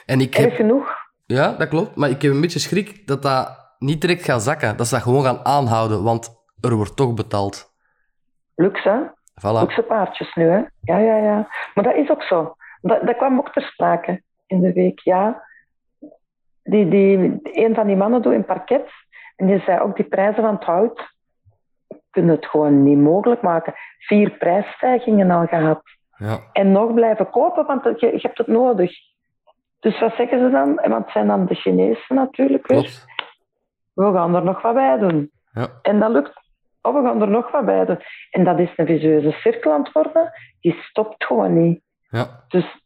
En ik Erg heb, genoeg. ja, dat klopt, maar ik heb een beetje schrik dat dat niet direct gaat zakken, dat ze dat gewoon gaan aanhouden, want er wordt toch betaald. Luxe, hè? Voilà. Luxe paardjes nu, hè? Ja, ja, ja. Maar dat is ook zo. Dat, dat kwam ook ter sprake in de week, ja. Die, die, een van die mannen doet in parket. En die zei ook, die prijzen van het hout kunnen het gewoon niet mogelijk maken. Vier prijsstijgingen al gehad. Ja. En nog blijven kopen, want je, je hebt het nodig. Dus wat zeggen ze dan? Want het zijn dan de Chinezen natuurlijk weer. We gaan er nog wat bij doen. Ja. En dat lukt. Oh, we gaan er nog wat bij doen. En dat is een visueuze cirkel aan het worden. Die stopt gewoon niet. Ja. Dus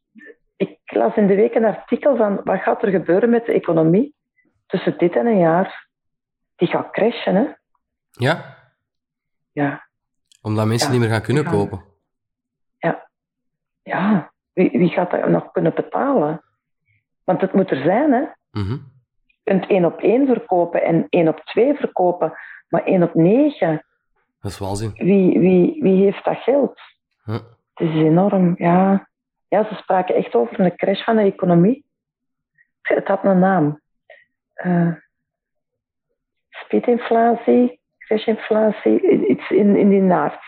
ik las in de week een artikel van wat gaat er gebeuren met de economie tussen dit en een jaar. Die gaat crashen, hè? Ja, Ja. omdat mensen Ja, niet meer gaan kunnen ja. kopen. Ja. Wie, wie gaat dat nog kunnen betalen? Want het moet er zijn, hè? Mhm. Je kunt één op één verkopen en één op twee verkopen. Maar één op negen, Dat is waanzin. wie, wie, wie heeft dat geld? Ja. Het is enorm, ja. Ja, ze spraken echt over een crash van de economie. Het had een naam. Eh speedinflatie, crashinflatie, iets in, in die naart.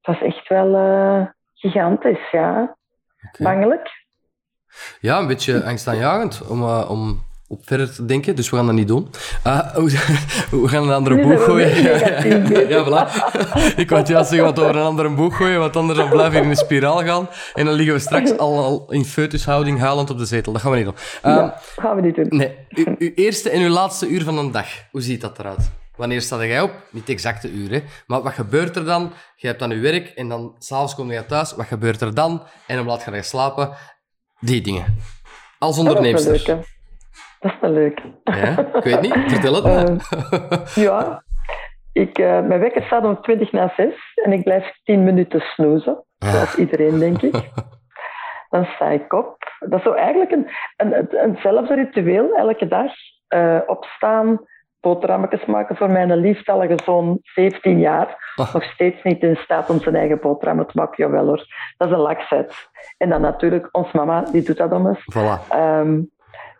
Het was echt wel eh, gigantisch, ja. Bangelijk. Ja, een beetje angstaanjagend om, eh, om op verder te denken, dus we gaan dat niet doen. Uh, [LAUGHS] we gaan een andere boeg gooien. [LAUGHS] ja, voilà. Ik wou juist zeggen, wat over een andere boeg gooien, want anders dan blijven we in een spiraal gaan. En dan liggen we straks [LAUGHS] al, al in foetushouding huilend op de zetel. Dat gaan we niet doen. Uh, ja, gaan we niet doen. Nee. U, uw eerste en uw laatste uur van een dag, hoe ziet dat eruit? Wanneer sta jij op? Niet exacte uren, maar wat gebeurt er dan? Je hebt dan je werk en dan s'avonds kom je thuis. Wat gebeurt er dan? En dan laat je je slapen. Die dingen. Als ondernemer. Dat, is wel leuk. Ja, ik weet niet. Vertel het [LAUGHS] maar. [LAUGHS] Uh, ja, ik, uh, mijn wekker staat om 20 na 6 en ik blijf 10 minuten snoezen. Zoals iedereen, denk ik. [LAUGHS] Dan sta ik op. Dat is zo eigenlijk een, een, eenzelfde ritueel elke dag. Uh, opstaan, boterhammetjes maken voor mijn lieftallige zoon, 17 jaar. Oh. Nog steeds niet in staat om zijn eigen boterhammen te maken. Jawel hoor, dat is een laksheid. En dan natuurlijk, ons mama, die doet dat om eens. Voilà. Um,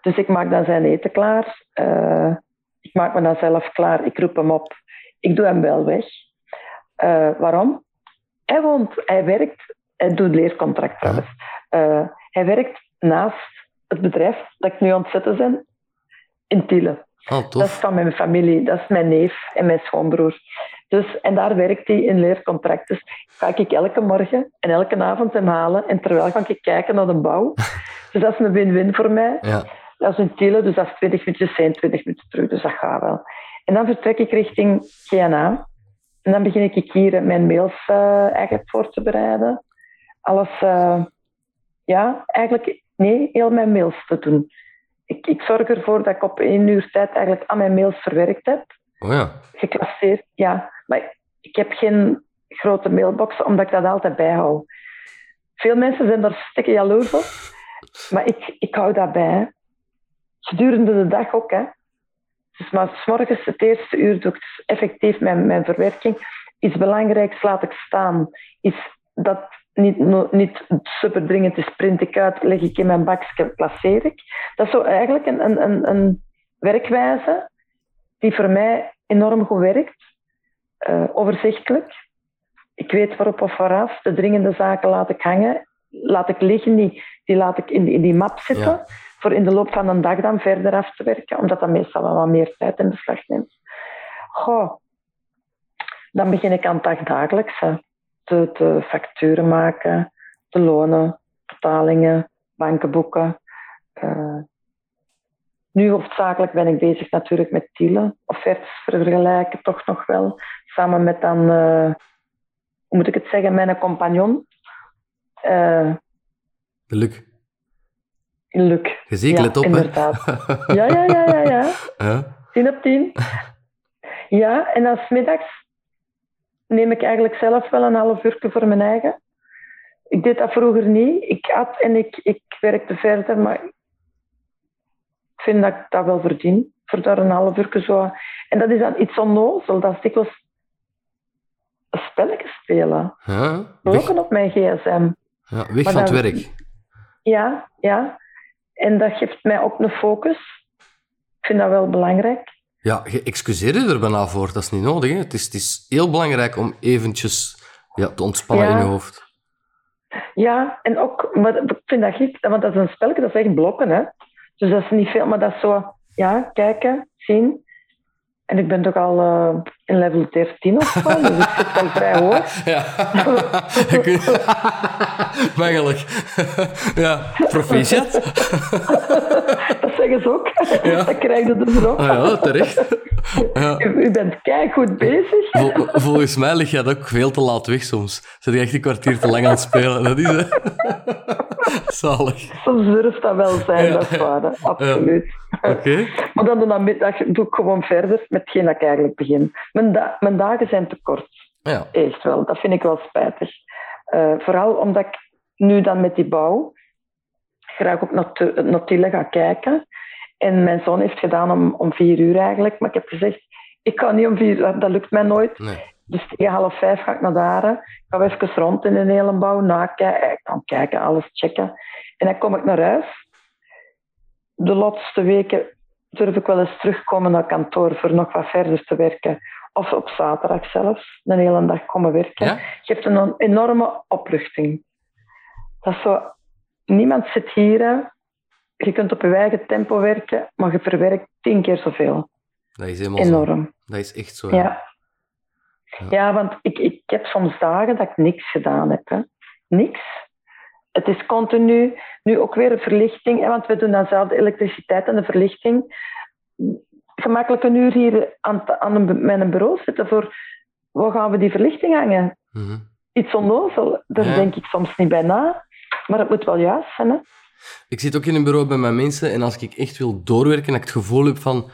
dus ik maak dan zijn eten klaar. Uh, ik maak me dan zelf klaar. Ik roep hem op. Ik doe hem wel weg. Uh, waarom? Hij woont, hij werkt, hij doet leercontract trouwens. Uh, hij werkt naast het bedrijf dat ik nu aan het zetten ben, in Tiele. Oh, dat is van mijn familie, dat is mijn neef en mijn schoonbroer. Dus, en daar werkt hij in leercontract. Dus ga ik elke morgen en elke avond hem halen. En terwijl ga ik kijken naar de bouw. [LAUGHS] Dus dat is een win-win voor mij. Ja. Dat is een dus dat is 20 minuutjes zijn, 20 minuten terug. Dus dat gaat wel. En dan vertrek ik richting GNA. En dan begin ik hier mijn mails uh, eigenlijk voor te bereiden. Alles, uh, ja, eigenlijk, nee, heel mijn mails te doen ik, ik zorg ervoor dat ik op één uur tijd eigenlijk al mijn mails verwerkt heb. Oh ja. Geclasseerd, ja. Maar ik heb geen grote mailbox, omdat ik dat altijd bijhoud. Veel mensen zijn daar stikken jaloers op, maar ik, ik hou dat bij. Gedurende de dag ook, hè. Dus maar s het eerste uur doe ik effectief mijn, mijn verwerking. Iets belangrijks laat ik staan. Is dat niet, niet super dringend is, print ik uit, leg ik in mijn bakje, placeer ik. Dat is zo eigenlijk een, een, een, een werkwijze die voor mij enorm goed werkt. Uh, overzichtelijk. Ik weet waarop of vooraf. De dringende zaken laat ik hangen. Laat ik liggen, die, die laat ik in die, in die map zitten. Voor in de loop van een dag dan verder af te werken, omdat dat meestal wel wat meer tijd in beslag neemt. Goh. Dan begin ik aan het dagdagelijkse te, te facturen maken, te lonen, betalingen, bankenboeken. Uh, nu hoofdzakelijk ben ik bezig natuurlijk met Tiele, offertes vergelijken toch nog wel, samen met dan, uh, hoe moet ik het zeggen, mijn compagnon. Uh, Luc. Luc. Je ziet, ja, let op, inderdaad. [LAUGHS] ja, ja, ja, ja, ja. ja. Tien op tien. Ja, en dan smiddags neem ik eigenlijk zelf wel een half uur voor mijn eigen. Ik deed dat vroeger niet. Ik at en ik, ik werkte verder, maar ik vind dat ik dat wel verdien. Voor daar een half uur zo. En dat is dan iets onnozel. Dat is dikwijls een spelletje spelen. Ja, Blokken op mijn gsm. Ja, weg maar van het werk. Ja, ja. En dat geeft mij ook een focus. Ik vind dat wel belangrijk. Ja, je excuseerde er bijna voor. Dat is niet nodig. Hè? Het, is, het is heel belangrijk om eventjes ja, te ontspannen in je hoofd. Ja, en ook, maar ik vind dat gek, want dat is een spelletje, dat is echt blokken. Hè? Dus dat is niet veel, maar dat is zo, ja, kijken, zien. En ik ben toch al uh, in level 13 of zo, dus ik zit al vrij hoog. [LAUGHS] Ja. [LAUGHS] Makkelijk. [LAUGHS] ja, proficiat. dat zeggen ze ook. Ja. Dat krijg je er ook. Ah, ja, terecht. Ja. U, u, bent goed bezig. Vol, volgens mij lig je dat ook veel te laat weg soms. Zit je echt een kwartier te lang aan het spelen. Dat is. [LAUGHS] Zalig. Soms durft dat wel zijn, dat is waar. Absoluut. Oké. [LAUGHS] Maar dan de namiddag doe ik gewoon verder met hetgeen dat ik eigenlijk begin. Mijn, da mijn dagen zijn te kort. Ja. Echt wel. Dat vind ik wel spijtig. Uh, vooral omdat ik nu dan met die bouw graag op Notille ga kijken. En mijn zoon heeft gedaan om, om vier uur eigenlijk. Maar ik heb gezegd, ik kan niet om vier uur, dat lukt mij nooit. Nee. Dus tegen half vijf ga ik naar daar. Ik ga even rond in een hele bouw, nakijken. Ik kan kijken, alles checken. En dan kom ik naar huis. De laatste weken durf ik wel eens terugkomen naar kantoor voor nog wat verder te werken. Of op zaterdag zelfs, een hele dag komen werken. Ja? Je een enorme opluchting. Dat is zo, niemand zit hier je kunt op je eigen tempo werken, maar je verwerkt tien keer zoveel. Dat is helemaal zo. Enorm. Dat is echt zo. Ja. Ja. Ja, want ik, ik heb soms dagen dat ik niks gedaan heb. Hè. Niks. Het is continu, nu ook weer een verlichting, hè, want we doen dan zelf de elektriciteit en de verlichting. Gemakkelijk een uur hier aan, aan een, mijn bureau zitten voor, waar gaan we die verlichting hangen? Mhm. Iets onnozel, daar Ja. denk ik soms niet bij na. Maar het moet wel juist zijn. Hè? Ik zit ook in een bureau bij mijn mensen en als ik echt wil doorwerken en ik het gevoel heb van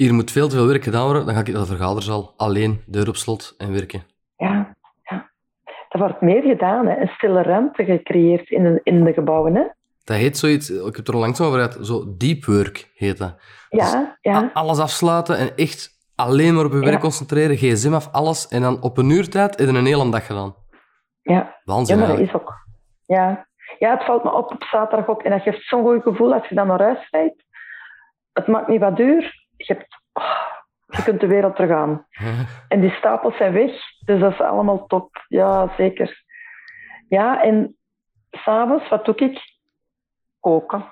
hier moet veel te veel werk gedaan worden, dan ga ik de vergaderzaal alleen, deur op slot en werken. Ja, ja. Er wordt meer gedaan, hè. een stille ruimte gecreëerd in de, in de gebouwen. Hè? Dat heet zoiets, ik heb het er al langs over gehad, zo deep work heet dat. Ja, ja. A- Alles afsluiten en echt alleen maar op je werk Ja. concentreren, gsm af, alles. En dan op een uur tijd heb je een hele dag gedaan. ja. Ja, Waanzin maar dat is ook. Ja. ja, het valt me op op zaterdag ook. En dat geeft zo'n goed gevoel als je dan naar huis rijdt. Het maakt niet wat duur. Je, hebt, oh, je kunt de wereld terug aan. [LAUGHS] En die stapels zijn weg. Dus dat is allemaal top. Ja, zeker. Ja, en s'avonds, wat doe ik? Koken.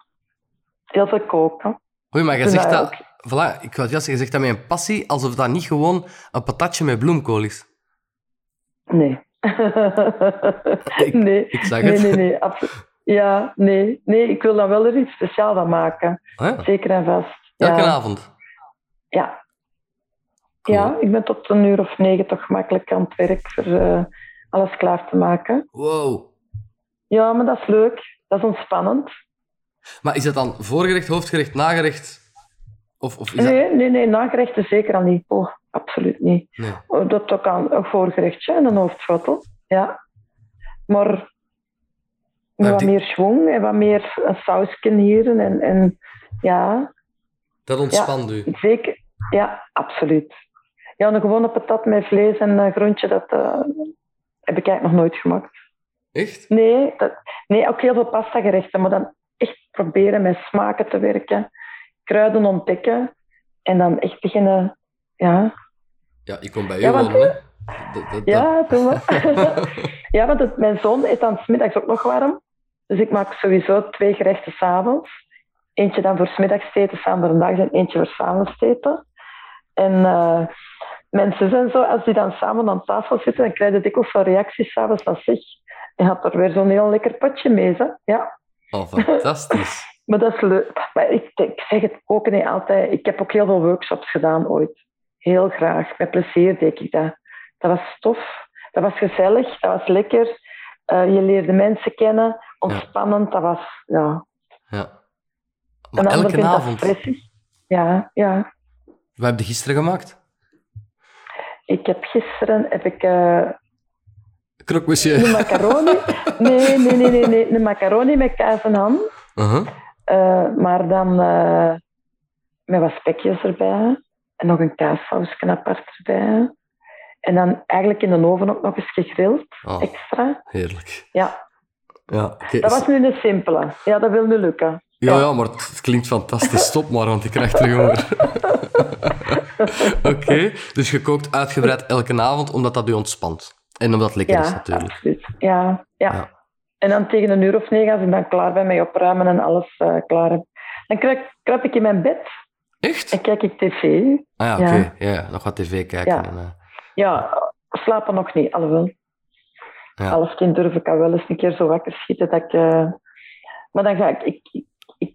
Heel veel koken. Oei, maar je zegt dat. Voilà, ik wou juist zeggen, je zegt dat met een passie, alsof dat niet gewoon een patatje met bloemkool is. Nee. [LAUGHS] Ik- nee. ik zag nee, het. nee, nee, absoluut. Ja, nee. Nee, ik wil dan wel er iets speciaals van maken. Ah, Zeker en vast. Elke ja. avond. Ja. Cool. ja, ik ben tot een uur of negen toch gemakkelijk aan het werk voor eh, alles klaar te maken. Wow. Ja, maar dat is leuk. Dat is ontspannend. Maar is dat dan voorgerecht, hoofdgerecht, nagerecht? Of, of is dat... Nee, nee, nee, nagerechten zeker al niet. Oh, absoluut niet. Nee. Oh, Dat ook aan een voorgerechtje en een hoofdschotel. Ja. Maar met wat meer schwung en wat meer sausje hier. En, en ja, Dat ontspant u. zeker. Ja, absoluut. Ja, een gewone patat met vlees en een groentje, dat eh, heb ik eigenlijk nog nooit gemaakt. Echt? Nee, dat, nee, ook heel veel pasta gerechten, maar dan echt proberen met smaken te werken, kruiden ontdekken en dan echt beginnen, ja, Ja, ik kom bij u Ja, wonen, hè. Dat, dat, ja, doen we. [LAUGHS] ja, want het, mijn zoon eet dan 's middags ook nog warm, dus ik maak sowieso twee gerechten s'avonds. Eentje dan voor 's middags te eten, samen voor de dag en eentje voor 's avonds te eten. En eh, mensen zijn zo, als die dan samen aan tafel zitten, dan krijg je dikwijls zo'n reacties s'avonds van zeg, je had er weer zo'n heel lekker potje mee, hè? Ja. Oh, fantastisch. [LAUGHS] Maar dat is leuk. Maar ik, ik zeg het ook niet altijd. Ik heb ook heel veel workshops gedaan ooit. Heel graag. Met plezier deed ik dat. Dat was tof. Dat was gezellig. Dat was lekker. Eh, je leerde mensen kennen. Ontspannend. Dat was, ja. Ja. Een Maar elke avond. Ja, ja. Wat heb je gisteren gemaakt? Ik heb gisteren heb ik, monsieur. een macaroni. [LAUGHS] Nee, nee, nee, nee, nee. Een macaroni met kaas en ham. Uh-huh. Eh, maar dan eh, met wat spekjes erbij. En nog een kaassausje apart erbij. En dan eigenlijk in de oven ook nog eens gegrild. Oh, Extra. heerlijk. Ja, Ja, dat was nu een simpele. Ja, dat wil nu lukken. Ja, ja, maar het klinkt fantastisch. Stop maar, want ik krijg terug honger. [LAUGHS] Oké, dus je kookt uitgebreid elke avond omdat dat u ontspant. En omdat het lekker is natuurlijk. absoluut. Ja, ja. Ja. En dan tegen een uur of negen, als ik dan klaar ben met opruimen en alles eh, klaar heb, dan kruip, kruip ik in mijn bed Echt? en kijk ik tv. Ah ja, oké. Ja. Ja. Ja, nog wat tv kijken. Ja. En, eh, Ja, slapen nog niet, alhoewel. Ja. Half tien durf ik al wel eens een keer zo wakker schieten. Dat ik, eh, Maar dan ga ik, ik...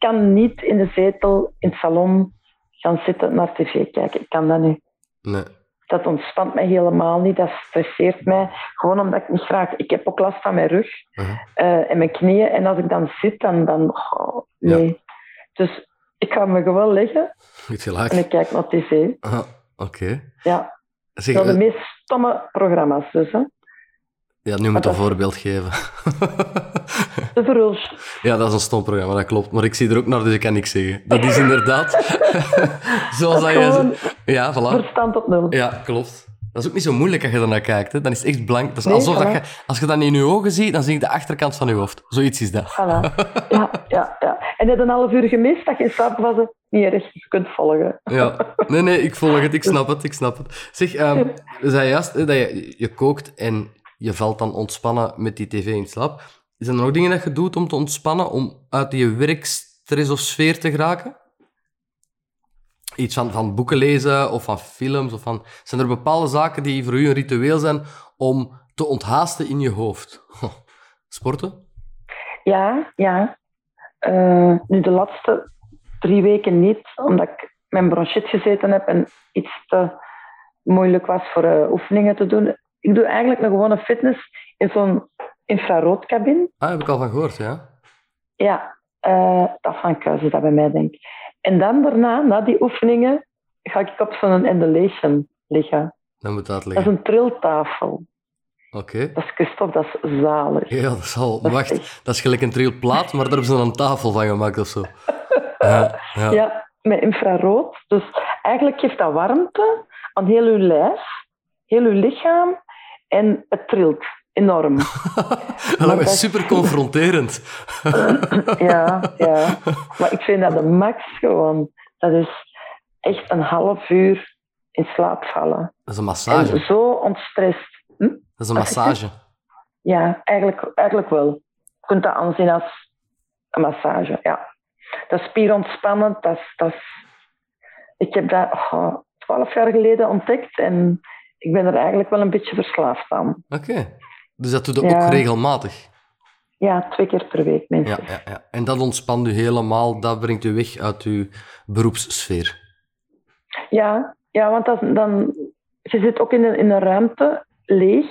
kan niet in de zetel in het salon gaan zitten naar tv kijken. Ik kan dat niet. nee. Dat ontspant mij helemaal niet. Dat stresseert mij. Gewoon omdat ik niet graag... Ik heb ook last van mijn rug Uh-huh. eh, en mijn knieën. En als ik dan zit, dan... dan oh, nee. Dus ik ga me gewoon leggen en ik kijk naar tv. Ah, oké. Ja, Zeg, dat zijn de eh, meest stomme programma's dus. Hè. Ja, nu moet dat- een voorbeeld geven. [LAUGHS] De Verhulst. ja, dat is een stom programma, dat klopt. Maar ik zie er ook naar, dus ik kan niks zeggen. Dat is inderdaad... [LAUGHS] Zoals dat je... Ja, voilà. verstand op nul. Ja, klopt. Dat is ook niet zo moeilijk als je ernaar kijkt. Hè. Dan is het echt blank. Dat is Nee, alsof dat je, als je dat in je ogen ziet, dan zie je de achterkant van je hoofd. Zoiets is dat. Voilà. Ja, ja, ja. En net een half uur gemist dat je in slaap was. Niet erg, je kunt volgen. Ja. [LAUGHS] Nee, nee, ik volg het. Ik snap het. Ik snap het. Zeg, ehm we zei juist hè, dat je, je kookt en je valt dan ontspannen met die tv in slaap. Zijn er nog dingen dat je doet om te ontspannen, om uit je werkstress stress of sfeer te geraken? Iets van, van boeken lezen of van films? Of van... Zijn er bepaalde zaken die voor u een ritueel zijn om te onthaasten in je hoofd? Sporten? Ja, ja. Uh, nu de laatste drie weken niet, omdat ik mijn bronchit gezeten heb en iets te moeilijk was voor uh, oefeningen te doen. Ik doe eigenlijk een gewone fitness in zo'n infraroodcabine. Ah, heb ik al van gehoord, ja. Ja, uh, dat van Kuizen dat bij mij, denk En dan daarna, na die oefeningen, ga ik op zo'n endulation liggen. Dan moet dat liggen. Dat is een triltafel. Oké. Dat is Christophe, dat is zalig. Ja, dat is al... Wacht, dat is gelijk een trilplaat, maar daar hebben ze dan een tafel van gemaakt of zo. [LAUGHS] Ja, ja. ja, met infrarood. Dus eigenlijk geeft dat warmte aan heel uw lijf, heel uw lichaam en het trilt enorm. [LAUGHS] dat is super confronterend. [LAUGHS] ja, ja. Maar ik vind dat de max gewoon. Dat is echt een half uur in slaap vallen. Dat is een massage. En zo ontstrest. Hm? Dat is een massage. [LAUGHS] Ja, eigenlijk, eigenlijk wel. Je kunt dat aanzien als een massage, ja. Dat is spierontspannend. Dat is, dat is... Ik heb dat oh, twaalf jaar geleden ontdekt en ik ben er eigenlijk wel een beetje verslaafd aan. Oké. Dus dat doe je ook regelmatig? Ja, twee keer per week minstens. Ja, ja, ja. En dat ontspant u helemaal, dat brengt u weg uit uw beroepssfeer? Ja, ja want dat, dan, je zit ook in een, in een ruimte, leeg,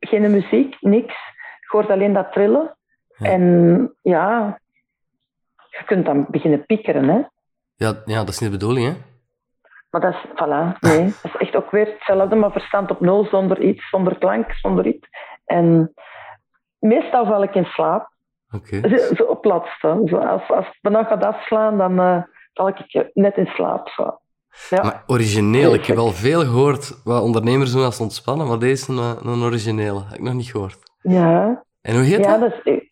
geen muziek, niks. Je hoort alleen dat trillen. En ja, je kunt dan beginnen piekeren, hè. Ja, ja, dat is niet de bedoeling, hè? Maar dat is, voilà, nee. [LAUGHS] Dat is echt ook weer hetzelfde, maar verstand op nul, zonder iets, zonder klank, zonder iets. En meestal val ik in slaap. Oké. Zo op laatste. Zo als, als het vannacht gaat afslaan, dan uh, val ik net in slaap. Zo. Ja. Maar origineel, ik heb wel veel gehoord wat ondernemers doen als ontspannen, maar deze is een, een originele. Heb ik nog niet gehoord. Ja. En hoe heet ja, dat? dat is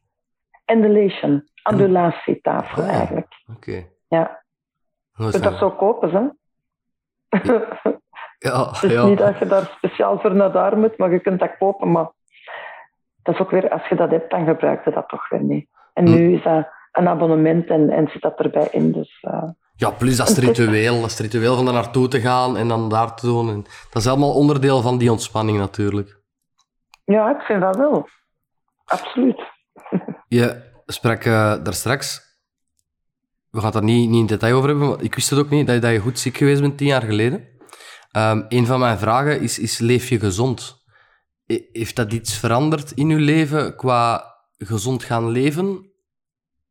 Andulation. Andulatietafel ah, eigenlijk. Oké. Ja. Je kunt dat zo kopen, hè? [LAUGHS] Ja, ja. niet dat je daar speciaal voor naar daar moet, maar je kunt dat kopen. Maar dat is ook weer, als je dat hebt, dan gebruik je dat toch weer niet. En Hm. nu is dat een abonnement en, en zit dat erbij in. Dus, uh, Ja, plus dat is het ritueel. Dat is het ritueel van daar naartoe te gaan en dan daar te doen. En dat is allemaal onderdeel van die ontspanning natuurlijk. ja, ik vind dat wel. Absoluut. [LAUGHS] Je sprak eh, daar straks, we gaan daar niet, niet in detail over hebben, want ik wist het ook niet, dat je, dat je goed ziek geweest bent tien jaar geleden. Ehm een van mijn vragen is, is, leef je gezond? E- Heeft dat iets veranderd in je leven qua gezond gaan leven?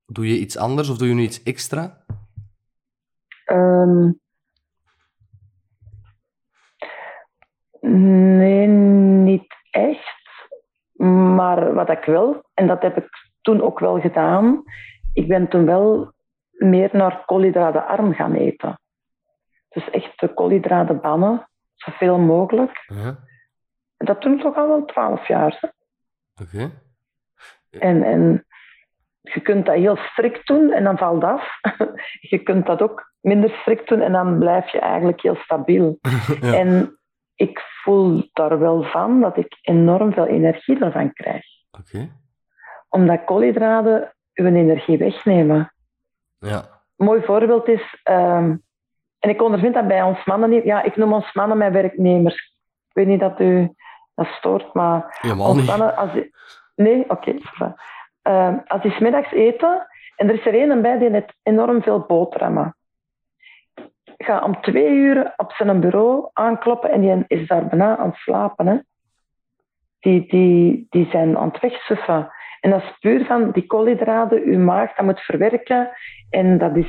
Doe je iets anders of doe je nu iets extra? Ehm, nee, niet echt. Maar wat ik wil, en dat heb ik toen ook wel gedaan, ik ben toen wel meer naar koolhydratenarm gaan eten. Dus echt de koolhydraten bannen, zoveel mogelijk. Ja, En dat doen toch al wel twaalf jaar. Oké. En, en je kunt dat heel strikt doen en dan valt af. [LAUGHS] je kunt dat ook minder strikt doen en dan blijf je eigenlijk heel stabiel. [LAUGHS] Ja. En ik voel daar wel van dat ik enorm veel energie ervan krijg. Oké. Omdat koolhydraten uw energie wegnemen. Ja. Een mooi voorbeeld is, ehm, en ik ondervind dat bij ons mannen niet, ja, ik noem ons mannen mijn werknemers. Ik weet niet dat u dat stoort, maar Helemaal ons mannen, als nee, oké. Ehm, als die middags eten en er is er een bij die heeft enorm veel boterhammen. Ga om twee uur op zijn bureau aankloppen en die is daar bijna aan het slapen. Hè. Die, die, die zijn aan het wegsuffen. En dat is puur van die koolhydraten, uw maag dat moet verwerken. En dat is,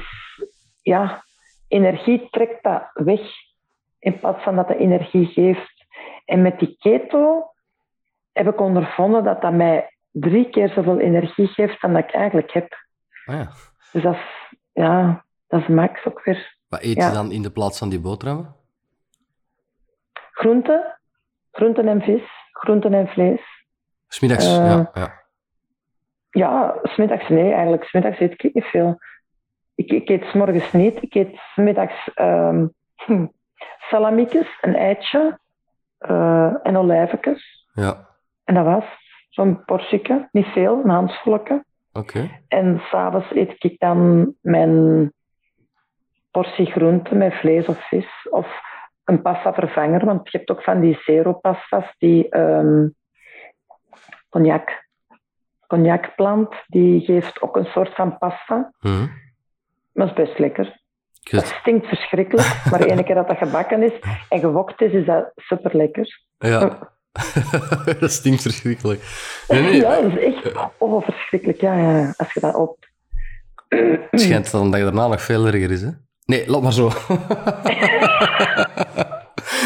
ja, energie trekt dat weg. In plaats van dat de energie geeft. En met die keto heb ik ondervonden dat dat mij drie keer zoveel energie geeft dan dat ik eigenlijk heb. Ah, ja. Dus dat is, ja, dat is max ook weer. Wat eet Ja. je dan in de plaats van die boterhammen? Groenten, groenten en vis, groenten en vlees. Smiddags, Eh, ja. ja. Ja, smiddags nee, eigenlijk. Smiddags eet ik niet veel. Ik, ik eet 's morgens niet. Ik eet smiddags ehm hm, salamiekjes, een eitje eh, en olijfjes. Ja, En dat was zo'n portieke, niet veel, een handvolletje. Oké. En s'avonds eet ik dan mijn portie groente met vlees of vis. Of een pasta vervanger, want je hebt ook van die zero pasta's die ehm, cognac, cognacplant, die geeft ook een soort van pasta. Mhm. Dat is best lekker. Goed. stinkt verschrikkelijk, maar de ene keer dat dat gebakken is en gewokt is, is dat super lekker. Ja. [LAUGHS] dat stinkt verschrikkelijk. Nee, nee. Ja, dat is echt oh, verschrikkelijk. Ja, ja, als je dat op. Het schijnt dan dat je daarna nog veel erger is, hè? Nee, laat maar zo. [LAUGHS]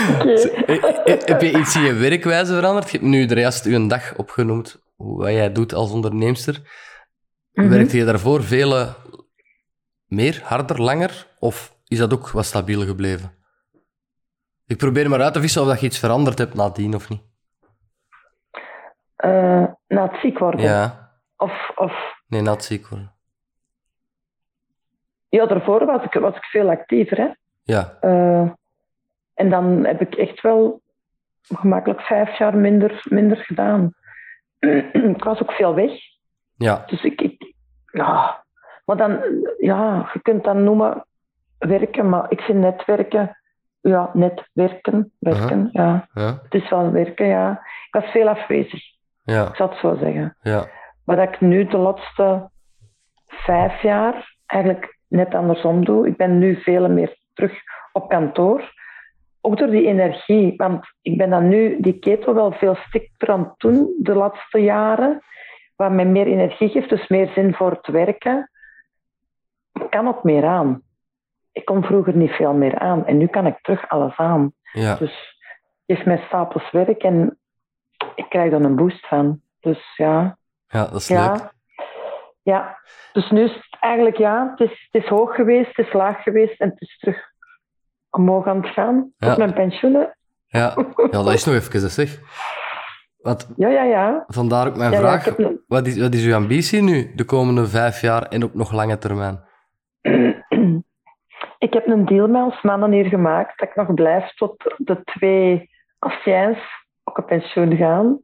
Eh, eh, Heb je iets in je werkwijze veranderd? Je hebt nu de juist uw dag opgenoemd, wat jij doet als onderneemster. Mhm. Werkte je daarvoor veel meer, harder, langer? Of is dat ook wat stabiel gebleven? Ik probeer maar uit te vissen of dat je iets veranderd hebt nadien of niet. Eh, na het ziek worden. Ja, Of, of nee, na het ziek worden. ja, daarvoor was ik, was ik veel actiever. Hè? Ja, Eh, en dan heb ik echt wel gemakkelijk vijf jaar minder, minder gedaan. [CLEARS THROAT] ik was ook veel weg. ja, Dus ik, ik ja. Maar dan, ja, je kunt dat noemen werken, maar ik vind netwerken, ja, netwerken, werken, ja. ja, Het is wel werken, ja. Ik was veel afwezig, ja, ik zal het zo zeggen. ja. Maar dat ik nu de laatste vijf jaar eigenlijk net andersom doe. Ik ben nu veel meer terug op kantoor. Ook door die energie, want ik ben dan nu die keto wel veel stikter aan het doen de laatste jaren. Wat mij meer energie geeft, dus meer zin voor het werken. Ik kan ook meer aan. Ik kon vroeger niet veel meer aan en nu kan ik terug alles aan. ja. Dus het geeft mij stapels werk en ik krijg er een boost van. Dus ja, Ja, dat is leuk. ja. Ja, dus nu is het eigenlijk ja, het is, het is hoog geweest, het is laag geweest en het is terug omhoog aan het gaan. Ja. Op mijn pensioenen. Ja, ja dat is [LAUGHS] nog even, hè, zeg. Want Ja, ja, ja. vandaar ook mijn ja, ja vraag. heb Wat is, wat is uw ambitie nu, de komende vijf jaar en op nog lange termijn? [CLEARS THROAT] ik heb een deal met ons mannen hier gemaakt dat ik nog blijf tot de twee anciens ook op pensioen gaan.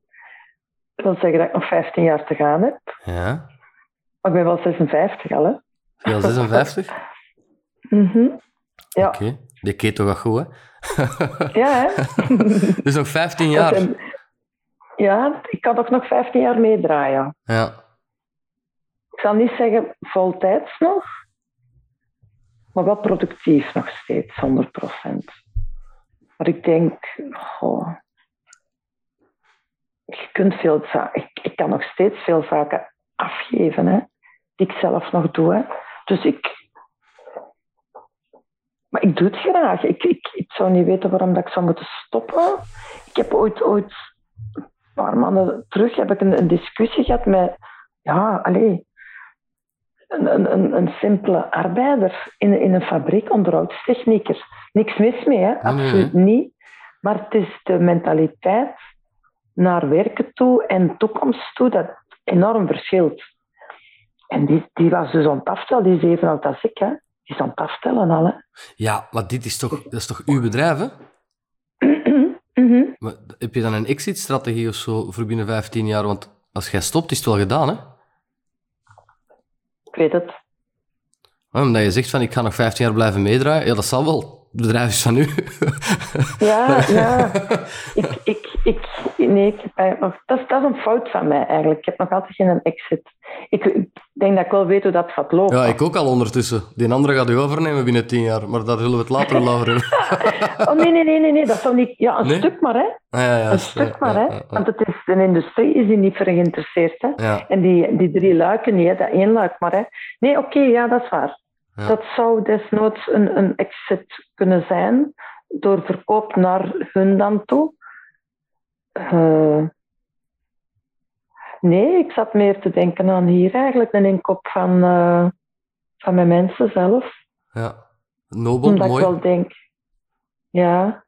Dat wil zeggen dat ik nog 15 jaar te gaan heb. Ja, Maar ik ben wel 56 al, hè. veel 56? [LAUGHS] Mhm. Ja, Oké, die keto gaat goed, hè? ja hè. [LAUGHS] dus nog 15 jaar. Ja, ik kan toch nog 15 jaar meedraaien. Ja, Ik zal niet zeggen voltijds nog, maar wel productief nog steeds, 100%. Maar ik denk, goh, je kunt veel zaken, ik, ik kan nog steeds veel zaken afgeven, hè, die ik zelf nog doe. Hè. Dus ik, maar ik doe het graag. Ik, ik, ik zou niet weten waarom dat ik zou moeten stoppen. Ik heb ooit, ooit een paar maanden terug heb ik een, een discussie gehad met, ja, allee, een, een, een, simpele arbeider in, in een fabriek, onderhoudstechnieker. Niks mis mee, hè? nee, absoluut niet. Maar het is de mentaliteit naar werken toe en toekomst toe dat enorm verschilt. En die, die was dus aftellen, die is even oud als ik, hè? Is aan het al, hè? ja maar dit is toch, dat is toch uw bedrijf, hè? Mhm. Maar heb je dan een exit-strategie of zo voor binnen 15 jaar? Want als jij stopt, is het wel gedaan, hè? Ik weet het. Ja, Omdat je zegt van, ik ga nog 15 jaar blijven meedraaien. Ja, dat zal wel. Het bedrijf is van u. Ja, [LAUGHS] ja. Ik, ik, ik, nee, ik heb eigenlijk nog, dat, is, dat is een fout van mij eigenlijk. Ik heb nog altijd geen exit. Ik, ik denk dat ik wel weet hoe dat gaat lopen. Ja, ik ook al ondertussen. Die andere gaat u overnemen binnen 10 jaar. Maar daar zullen we het later over hebben. [LAUGHS] Oh nee, nee, nee, nee, nee, dat zal niet. Ja, een Nee? stuk maar, hè? Ah, ja, ja, Een stuk maar, hè? Want het is, de industrie is hier niet voor geïnteresseerd, hè? Ja, En die, die drie luiken niet, hè? Dat één luik maar, hè? Nee, oké, ja, dat is waar. Dat zou desnoods een, een exit kunnen zijn door verkoop naar hun dan toe. Eh, nee, ik zat meer te denken aan hier eigenlijk, een inkoop van, eh, van mijn mensen zelf. ja. Nobel, Omdat mooi. ik wel denk, ja,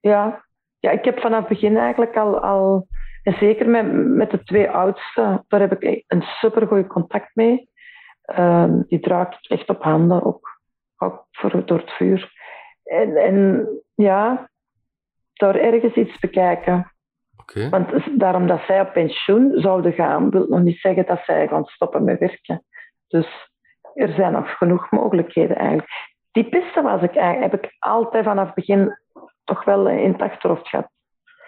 ja, ja, ik heb vanaf het begin eigenlijk al, al en zeker met, met de twee oudste, daar heb ik een supergoed contact mee. Ehm, die draag ik echt op handen, ook, ook voor, door het vuur. En, en ja, daar ergens iets bekijken. Want daarom dat zij op pensioen zouden gaan, wil nog niet zeggen dat zij gaan stoppen met werken. Dus er zijn nog genoeg mogelijkheden eigenlijk. Die piste was ik, eigenlijk- heb ik altijd vanaf het begin toch wel in het achterhoofd gehad.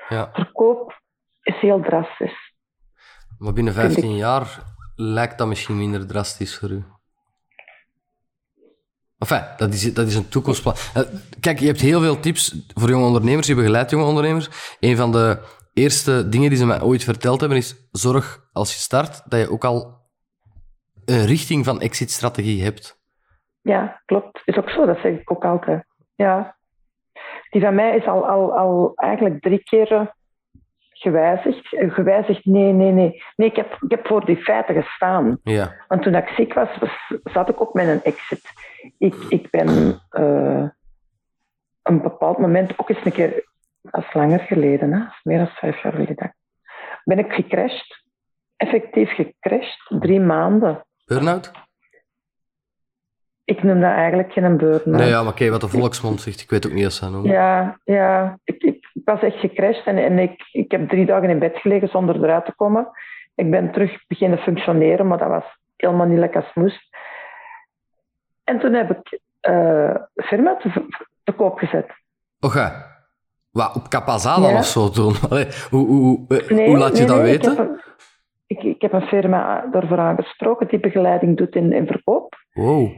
Ja. Verkoop is heel drastisch. Maar binnen Vind ik- 15 jaar lijkt dat misschien minder drastisch voor u. Enfin, dat is, dat is een toekomstplan. Eh, Kijk, je hebt heel veel tips voor jonge ondernemers. Je begeleidt jonge ondernemers. Een van de eerste dingen die ze mij ooit verteld hebben is: zorg als je start dat je ook al een richting van exit-strategie hebt. Ja, klopt. Is ook zo, dat zeg ik ook altijd. Ja. Die van mij is al, al, al eigenlijk drie keer gewijzigd. Eh, Gewijzigd, nee, nee, nee. Nee, ik heb, ik heb voor die feiten gestaan. Ja. Want toen ik ziek was, was- zat ik ook met een exit. Ik, ik ben eh een bepaald moment ook eens een keer, dat is langer geleden, hè, meer dan vijf jaar geleden, ben ik gecrashed. Effectief gecrashed, drie maanden. Burnout? Ik noem dat eigenlijk geen burn Nee, ja, maar oké, wat de volksmond zegt, ik weet ook niet ze dat noemen. Ja, ja. Ik, ik, ik was echt gecrashed en, en ik, ik heb drie dagen in bed gelegen zonder eruit te komen. Ik ben terug beginnen functioneren, maar dat was helemaal niet lekker als moest. En toen heb ik eh firma te, te koop gezet. Oké. Wat, op Ja. of zo doen? [LAUGHS] Allee, hoe, hoe, hoe, Nee, hoe laat je dat nee, weten? Ik heb, een, ik, ik heb een firma daarvoor aangesproken die begeleiding doet in, in verkoop. Wow.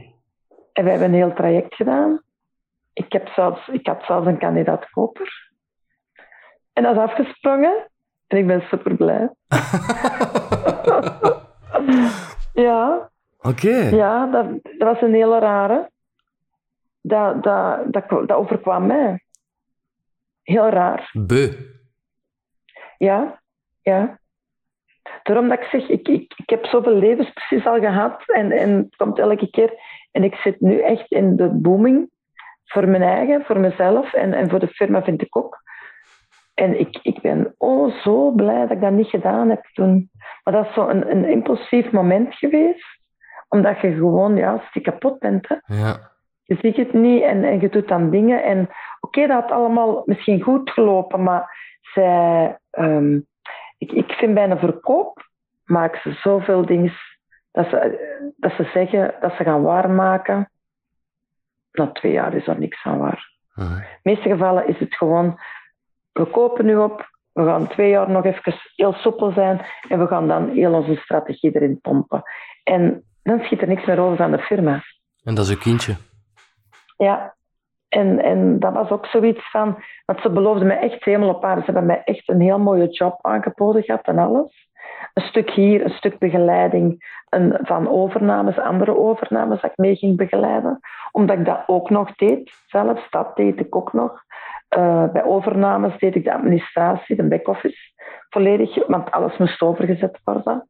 En we hebben een heel traject gedaan. Ik, heb zelfs, ik had zelfs een kandidaat koper. En dat is afgesprongen. En ik ben super blij. [LAUGHS] [LAUGHS] ja, Oké. ja dat, dat was een hele rare. Dat, dat, dat, dat overkwam mij. Heel raar. Beu. Ja, ja. Daarom dat ik zeg, ik, ik, ik heb zoveel levens precies al gehad en, en het komt elke keer. En ik zit nu echt in de booming voor mijn eigen, voor mezelf en, en voor de firma vind ik ook. En ik, ik ben oh zo blij dat ik dat niet gedaan heb toen. Maar dat is zo een, een impulsief moment geweest, omdat je gewoon, ja, kapot bent. Hè. Ja. Je ziet het niet en, en je doet dan dingen. En oké, dat had allemaal misschien goed gelopen, maar zij, ehm, ik, ik vind bij een verkoop maken ze zoveel dingen dat ze, dat ze zeggen dat ze gaan waarmaken. Na twee jaar is er niks aan waar. In de meeste gevallen is het gewoon, we kopen nu op, we gaan twee jaar nog even heel soepel zijn en we gaan dan heel onze strategie erin pompen. En dan schiet er niks meer over van de firma. En dat is uw kindje. Ja, en, en dat was ook zoiets van, want ze beloofden me echt hemel op aarde. Ze hebben mij echt een heel mooie job aangeboden gehad en alles. Een stuk hier, een stuk begeleiding een, van overnames, andere overnames dat ik mee ging begeleiden. Omdat ik dat ook nog deed, zelfs, dat deed ik ook nog. Eh, bij overnames deed ik de administratie, de back-office, volledig, want alles moest overgezet worden.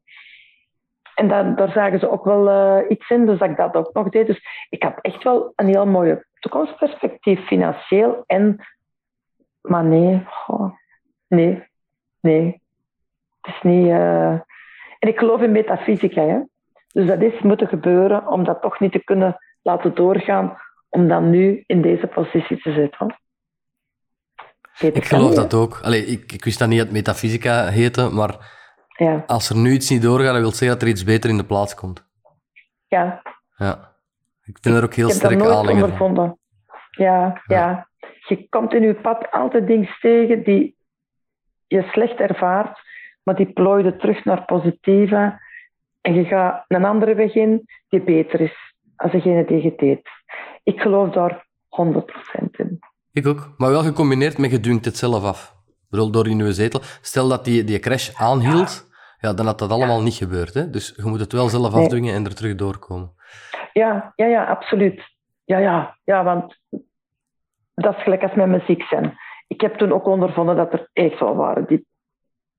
En daar, daar zagen ze ook wel eh, iets in, dus dat ik dat ook nog deed. Dus ik had echt wel een heel mooie toekomstperspectief, financieel en... Maar nee, nee, nee. Het is niet... eh, En ik geloof in metafysica, hè. Dus dat is moeten gebeuren om dat toch niet te kunnen laten doorgaan, om dan nu in deze positie te zitten. Ik geloof dat ook. Allee, ik, ik wist dat niet dat metafysica heette, maar. Ja, als er nu iets niet doorgaat, dat wil zeggen dat er iets beter in de plaats komt. ja. Ja. Ik ben er ook heel sterk nooit aanhanger van. ondervonden. Ja, ja, Je komt in je pad altijd dingen tegen die je slecht ervaart, maar die plooien terug naar positieve. En je gaat een andere weg in die beter is als degene die je deed. Ik geloof daar 100% in. Ik ook. Maar wel gecombineerd met je dwingt het zelf af. Ik bedoel, door in je zetel. Stel dat die, die crash aanhield, ja, dan had dat allemaal niet gebeurd. Hè? Dus je moet het wel zelf Nee. afdwingen en er terug doorkomen. Ja, ja, ja, absoluut. Ja, ja, ja, want dat is gelijk als met muziek zijn. Ik heb toen ook ondervonden dat er echt wel waren die,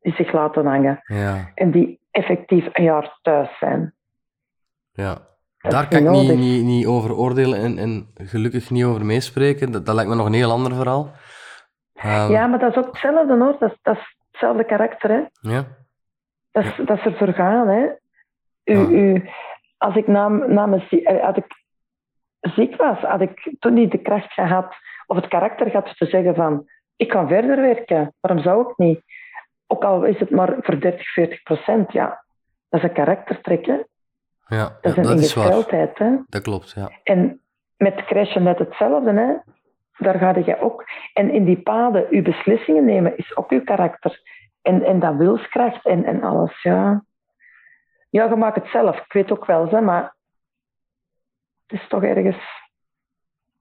die zich laten hangen. Ja, En die effectief een jaar thuis zijn. ja. Dat Daar kan ik niet, niet, niet over oordelen en, en gelukkig niet over meespreken. Dat, dat lijkt me nog een heel ander verhaal. Ehm, Ja, maar dat is ook hetzelfde hoor. Dat is, dat is hetzelfde karakter. Hè. ja. Dat, is, dat is er vergaan. Hè. U, Ja. u, als ik na, na mijn had ik ziek was, had ik toen niet de kracht gehad of het karakter gehad te zeggen van ik kan verder werken. Waarom zou ik niet? ook al is het maar voor 30, 40 procent, ja, dat is een karaktertrek. Hè? Ja, Dat is een ingesteldheid. Hè? Dat klopt, ja. En met crashen net hetzelfde. Hè? Daar ga je ook. En in die paden, je beslissingen nemen is ook je karakter. En, en dat wilskracht en, en alles, ja. Ja, je maakt het zelf. Ik weet ook wel, hè, maar het is toch ergens...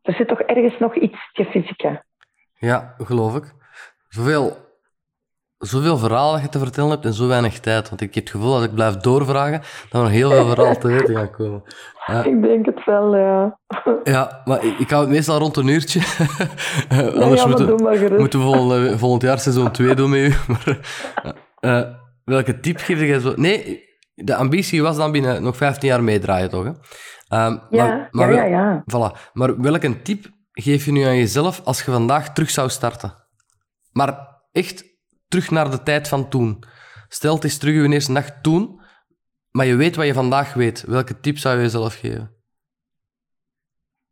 Er zit toch ergens nog iets te fysica. Ja, geloof ik. Zoveel, zoveel verhalen je te vertellen hebt en zo weinig tijd. Want ik heb het gevoel dat als ik blijf doorvragen, dat we nog heel veel [LAUGHS] verhalen te weten gaan komen. Ja. Ik denk het wel, ja. [LAUGHS] Ja, maar ik, ik hou het meestal rond een uurtje. [LAUGHS] Eh, Anders ja, moeten, moeten we volgend, volgend jaar seizoen 2 doen met u. Maar, eh, eh, welke tip geef jij zo? Nee, de ambitie was dan binnen nog 15 jaar meedraaien, toch? Hè? Ehm, Ja, maar, maar, ja, ja, ja. Voilà. Maar welke tip geef je nu aan jezelf als je vandaag terug zou starten? Maar echt terug naar de tijd van toen. Stel, het is terug uw eerste nacht toen, maar je weet wat je vandaag weet. Welke tip zou je jezelf geven?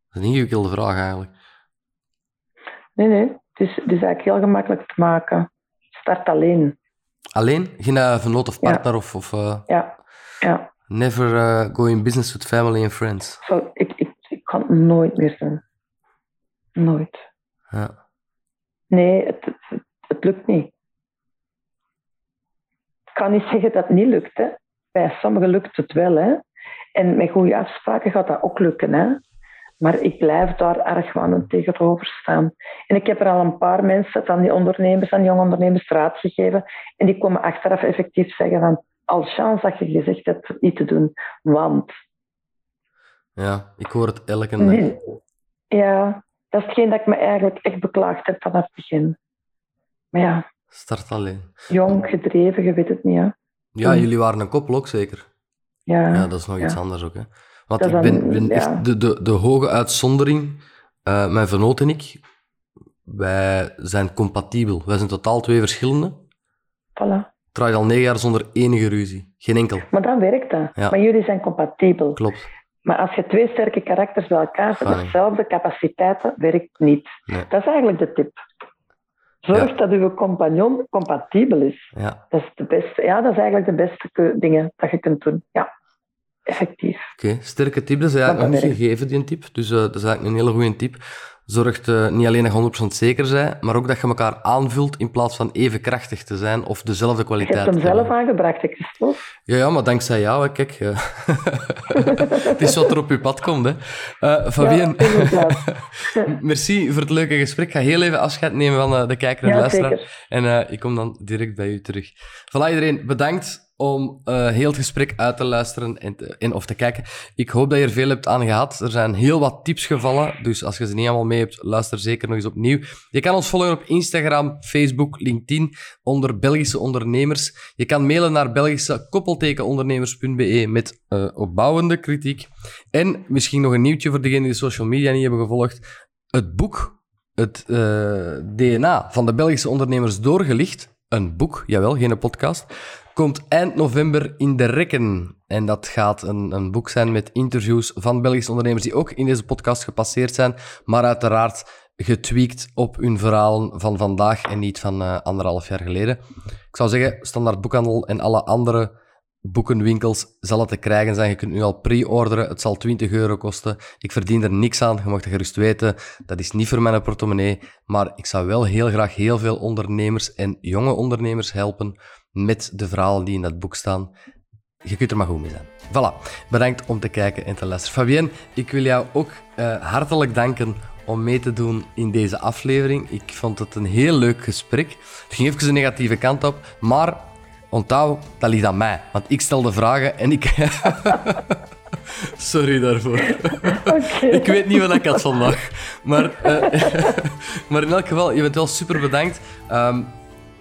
Dat is een ingewikkelde vraag eigenlijk. Nee, nee. Het is, het is eigenlijk heel gemakkelijk te maken. Start alleen. Alleen? Geen uh, vernoot of Ja. partner of, of eh, Ja, ja. never eh, go in business with family and friends. Zo, ik, ik, ik kan het nooit meer doen. Nooit. Ja. Nee, het, het lukt niet. Ik kan niet zeggen dat het niet lukt. Hè. Bij sommigen lukt het wel. Hè. En met goede afspraken gaat dat ook lukken. Hè. Maar ik blijf daar argwanend tegenover staan. En ik heb er al een paar mensen, aan die ondernemers, aan jonge ondernemers, raad gegeven. En die komen achteraf effectief zeggen van, al chance dat je gezegd hebt het niet te doen. Want, ja, ik hoor het elke dag. nee, ja, dat is hetgeen dat ik me eigenlijk echt beklaagd heb vanaf het begin. Maar ja, Start alleen. jong, gedreven, je weet het niet, hè. Ja, jullie waren een koppel ook zeker. Ja, Ja, dat is nog ja. iets anders ook. Hè. Want ik ben, dan- ben ja. echt de, de, de hoge uitzondering. eh, mijn vernoot en ik, wij zijn compatibel. Wij zijn totaal twee verschillende. voilà. Draai al negen jaar zonder enige ruzie. Geen enkel. Maar dan werkt dat. Ja. Maar jullie zijn compatibel. Klopt. Maar als je twee sterke karakters bij elkaar zet, Fijn. dezelfde capaciteiten, werkt niet. Nee. Dat is eigenlijk de tip. Zorg Ja. dat uw compagnon compatibel is. Ja, Dat is de beste, ja, dat is eigenlijk de beste dingen dat je kunt doen. Ja, effectief. oké. Sterke tip. Dat is eigenlijk nog niet gegeven, die tip. Dus eh, dat is eigenlijk een hele goede tip. Zorg eh, niet alleen dat je 100% zeker bent, maar ook dat je elkaar aanvult in plaats van even krachtig te zijn of dezelfde Je kwaliteit hebt hem hebben. zelf aangebracht, hè, Christophe. Ja, ja, maar dankzij jou, hè. kijk. eh. [LAUGHS] het is wat er op je pad komt, hè. Eh Fabienne, Ja, inderdaad. [LAUGHS] merci voor het leuke gesprek. Ik ga heel even afscheid nemen van eh, de kijker en de Ja, luisteraar. zeker. En eh, ik kom dan direct bij u terug. Voilà, iedereen, bedankt om eh, heel het gesprek uit te luisteren en, of te kijken. Ik hoop dat je er veel hebt aan gehad. Er zijn heel wat tips gevallen, dus als je ze niet allemaal mee hebt, luister zeker nog eens opnieuw. Je kan ons volgen op Instagram, Facebook, LinkedIn onder Belgische Ondernemers. Je kan mailen naar belgische koppeltekenondernemers.be met eh, opbouwende kritiek. En misschien nog een nieuwtje voor degenen die social media niet hebben gevolgd. Het boek, het eh, DNA van de Belgische ondernemers doorgelicht, een boek, jawel, geen podcast, komt eind november in de rekken. En dat gaat een, een boek zijn met interviews van Belgische ondernemers die ook in deze podcast gepasseerd zijn, maar uiteraard getweakt op hun verhalen van vandaag en niet van eh, anderhalf jaar geleden. Ik zou zeggen, Standaard Boekhandel en alle andere boekenwinkels zal het te krijgen zijn. Je kunt nu al pre-orderen. Het zal 20 euro kosten. Ik verdien er niks aan. Je mag het gerust weten. Dat is niet voor mijn portemonnee. Maar ik zou wel heel graag heel veel ondernemers en jonge ondernemers helpen met de verhalen die in dat boek staan. Je kunt er maar goed mee zijn. Voilà. Bedankt om te kijken en te luisteren. Fabienne, ik wil jou ook eh, hartelijk danken om mee te doen in deze aflevering. Ik vond het een heel leuk gesprek. Het ging even de negatieve kant op, maar onthoud, dat ligt aan mij. Want ik stel de vragen en ik... [LAUGHS] Sorry daarvoor. Oké. Ik weet niet wat ik had vandaag. Maar, eh, [LAUGHS] maar in elk geval, je bent wel super bedankt. Ehm,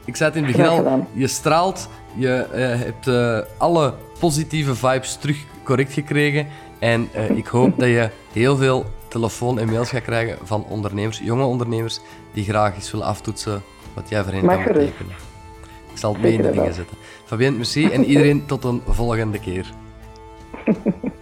ik zei het in het begin al, je straalt. Je eh, hebt eh, alle positieve vibes terug correct gekregen. En eh, ik hoop dat je heel veel telefoon en mails gaat krijgen van ondernemers, jonge ondernemers, die graag eens willen aftoetsen wat jij voor hen kan betekenen. Ik zal het mee in de dingen zetten. Fabienne, merci. En iedereen tot een volgende keer. [LAUGHS]